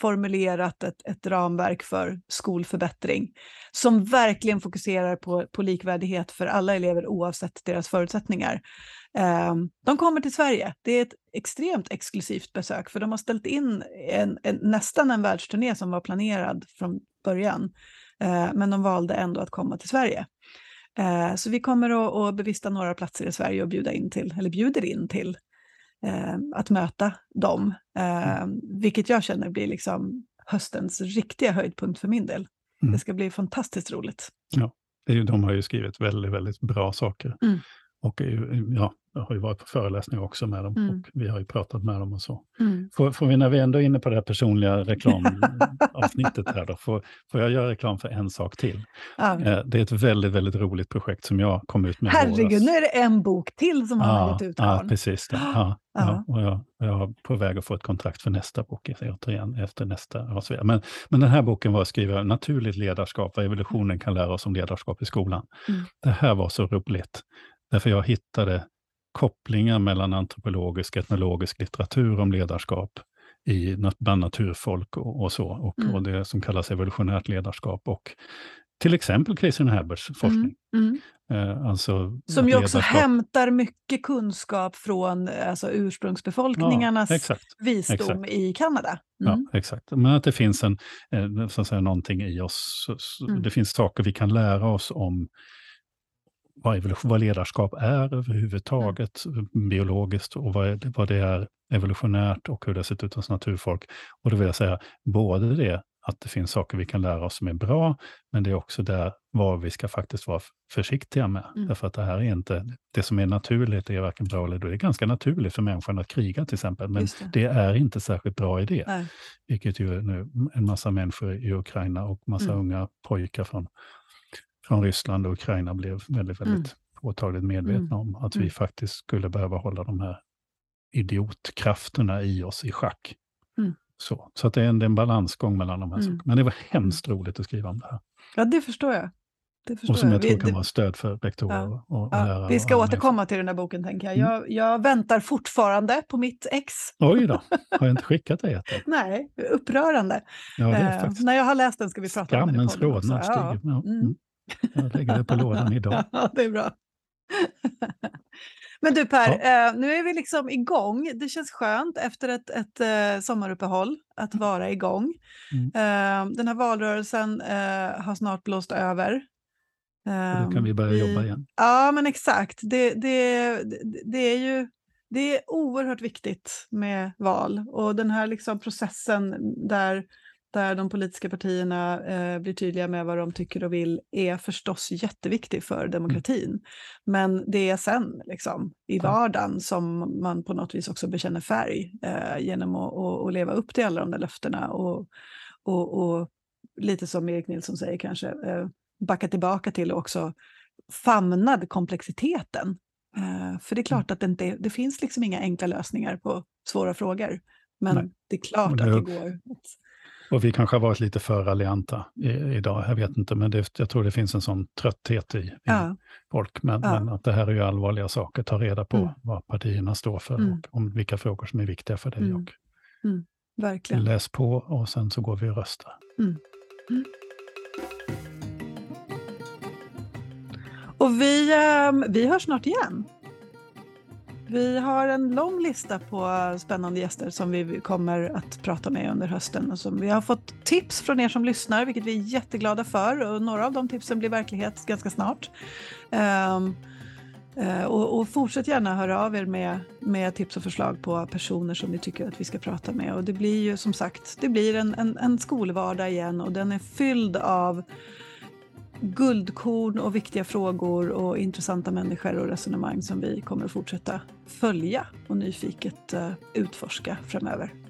formulerat ett, ett ramverk för skolförbättring, som verkligen fokuserar på, på likvärdighet för alla elever oavsett deras förutsättningar. Ehm, de kommer till Sverige. Det är ett extremt exklusivt besök för de har ställt in en, en, nästan en världsturné som var planerad från början. Eh, men de valde ändå att komma till Sverige. Eh, så vi kommer att, bevista några platser i Sverige och bjuda in till, eller bjuder in till eh, att möta dem. Vilket jag känner blir liksom höstens riktiga höjdpunkt för min del. Mm. Det ska bli fantastiskt roligt. Ja, det är ju, de har ju skrivit väldigt, väldigt bra saker. Mm. Och ja, jag har ju varit på föreläsningar också med dem mm. och vi har ju pratat med dem och så. Mm. Får, får, vi, när vi ändå är inne på det här personliga reklamavsnittet här då, får, får jag göra reklam för en sak till? Ja. Eh, det är ett väldigt, väldigt roligt projekt som jag kom ut med Herregud, nu är det en bok till som han ja, har gett ut. Ja, precis. Det. Ja, ja. och jag, jag är på väg att få ett kontrakt för nästa bok, återigen, efter nästa. Men, men den här boken var att skriva Naturligt ledarskap, vad evolutionen kan lära oss om ledarskap i skolan. Mm. Det här var så roligt. Därför jag hittade kopplingar mellan antropologisk och etnologisk litteratur om ledarskap i, bland naturfolk och, och så, och, mm. och, det som kallas evolutionärt ledarskap och till exempel Christian Herberts forskning. Mm. Mm. Alltså som ju också hämtar mycket kunskap från alltså, ursprungsbefolkningarnas ja, exakt, visdom exakt. i Kanada. Ja, mm. exakt. Men att det finns en, eh, så att säga, någonting i oss, mm. det finns saker vi kan lära oss om vad, vad ledarskap är överhuvudtaget, mm. biologiskt, och vad, är, vad det är evolutionärt och hur det har sett ut hos naturfolk. Och då vill jag säga både det att det finns saker vi kan lära oss som är bra, men det är också där vad vi ska faktiskt vara försiktiga med. Mm. Därför att det här är inte, det som är naturligt är varken bra eller dåligt. Det är ganska naturligt för människan att kriga till exempel, men det. det. är inte särskilt bra idé. Nej. Vilket ju nu en massa människor i Ukraina och massa mm. unga pojkar från från Ryssland och Ukraina blev väldigt, väldigt mm. påtagligt medvetna mm. om att vi mm. faktiskt skulle behöva hålla de här idiotkrafterna i oss i schack. Mm. Så, så att det är en, det är en balansgång mellan de här mm. sakerna. Men det var hemskt roligt att skriva om det här. Ja, det förstår jag. Och som jag, jag tror kan vara stöd för rektorer ja. och, och ja, lärare. Vi ska återkomma till den här boken, tänker jag. jag. Jag väntar fortfarande på mitt ex. Oj då, har jag inte skickat det än? Nej, upprörande. Ja, faktiskt... när jag har läst den ska vi prata Skammens om den podden också. Ja. Ja. Mm. Jag lägger det på lådan idag. Ja, det är bra. Men du Per, ja. eh, nu är vi liksom igång. Det känns skönt efter ett, ett eh, sommaruppehåll att mm. vara igång. Mm. Eh, den här valrörelsen eh, har snart blåst över. då kan vi börja vi, jobba igen. Ja, men exakt. Det, det, det, är ju det är oerhört viktigt med val och den här liksom processen där där de politiska partierna eh, blir tydliga med vad de tycker och vill är förstås jätteviktig för mm. demokratin. Mm. Men det är sen, liksom, i vardagen, som man på något vis också bekänner färg eh, genom att, att, att, leva upp till alla de där löftena och, och, och lite som Erik Nilsson säger kanske, eh, backa tillbaka till och också famnad komplexiteten. Eh, för det är mm. klart att det, inte, det finns liksom inga enkla lösningar på svåra frågor. Men det är klart det, att det går. Och vi kanske har varit lite för raljanta idag, jag vet inte, men det, jag tror det finns en sån trötthet i, i ja. folk. Men, ja. men, att det här är ju allvarliga saker, ta reda på mm. vad partierna står för mm. och om vilka frågor som är viktiga för dig. Mm. Och mm. Verkligen. Läs på och sen så går vi och röstar. Mm. Mm. Och vi, um, vi hörs snart igen. Vi har en lång lista på spännande gäster som vi kommer att prata med under hösten. Och som vi har fått tips från er som lyssnar, vilket vi är jätteglada för. Och några av de tipsen blir verklighet ganska snart. Um, uh, och, och, fortsätt gärna höra av er med, med tips och förslag på personer som ni tycker att vi ska prata med. Och det blir ju som sagt, det blir en, en, en skolvardag igen och den är fylld av guldkorn och viktiga frågor och intressanta människor och resonemang som vi kommer att fortsätta följa och nyfiket eh, utforska framöver.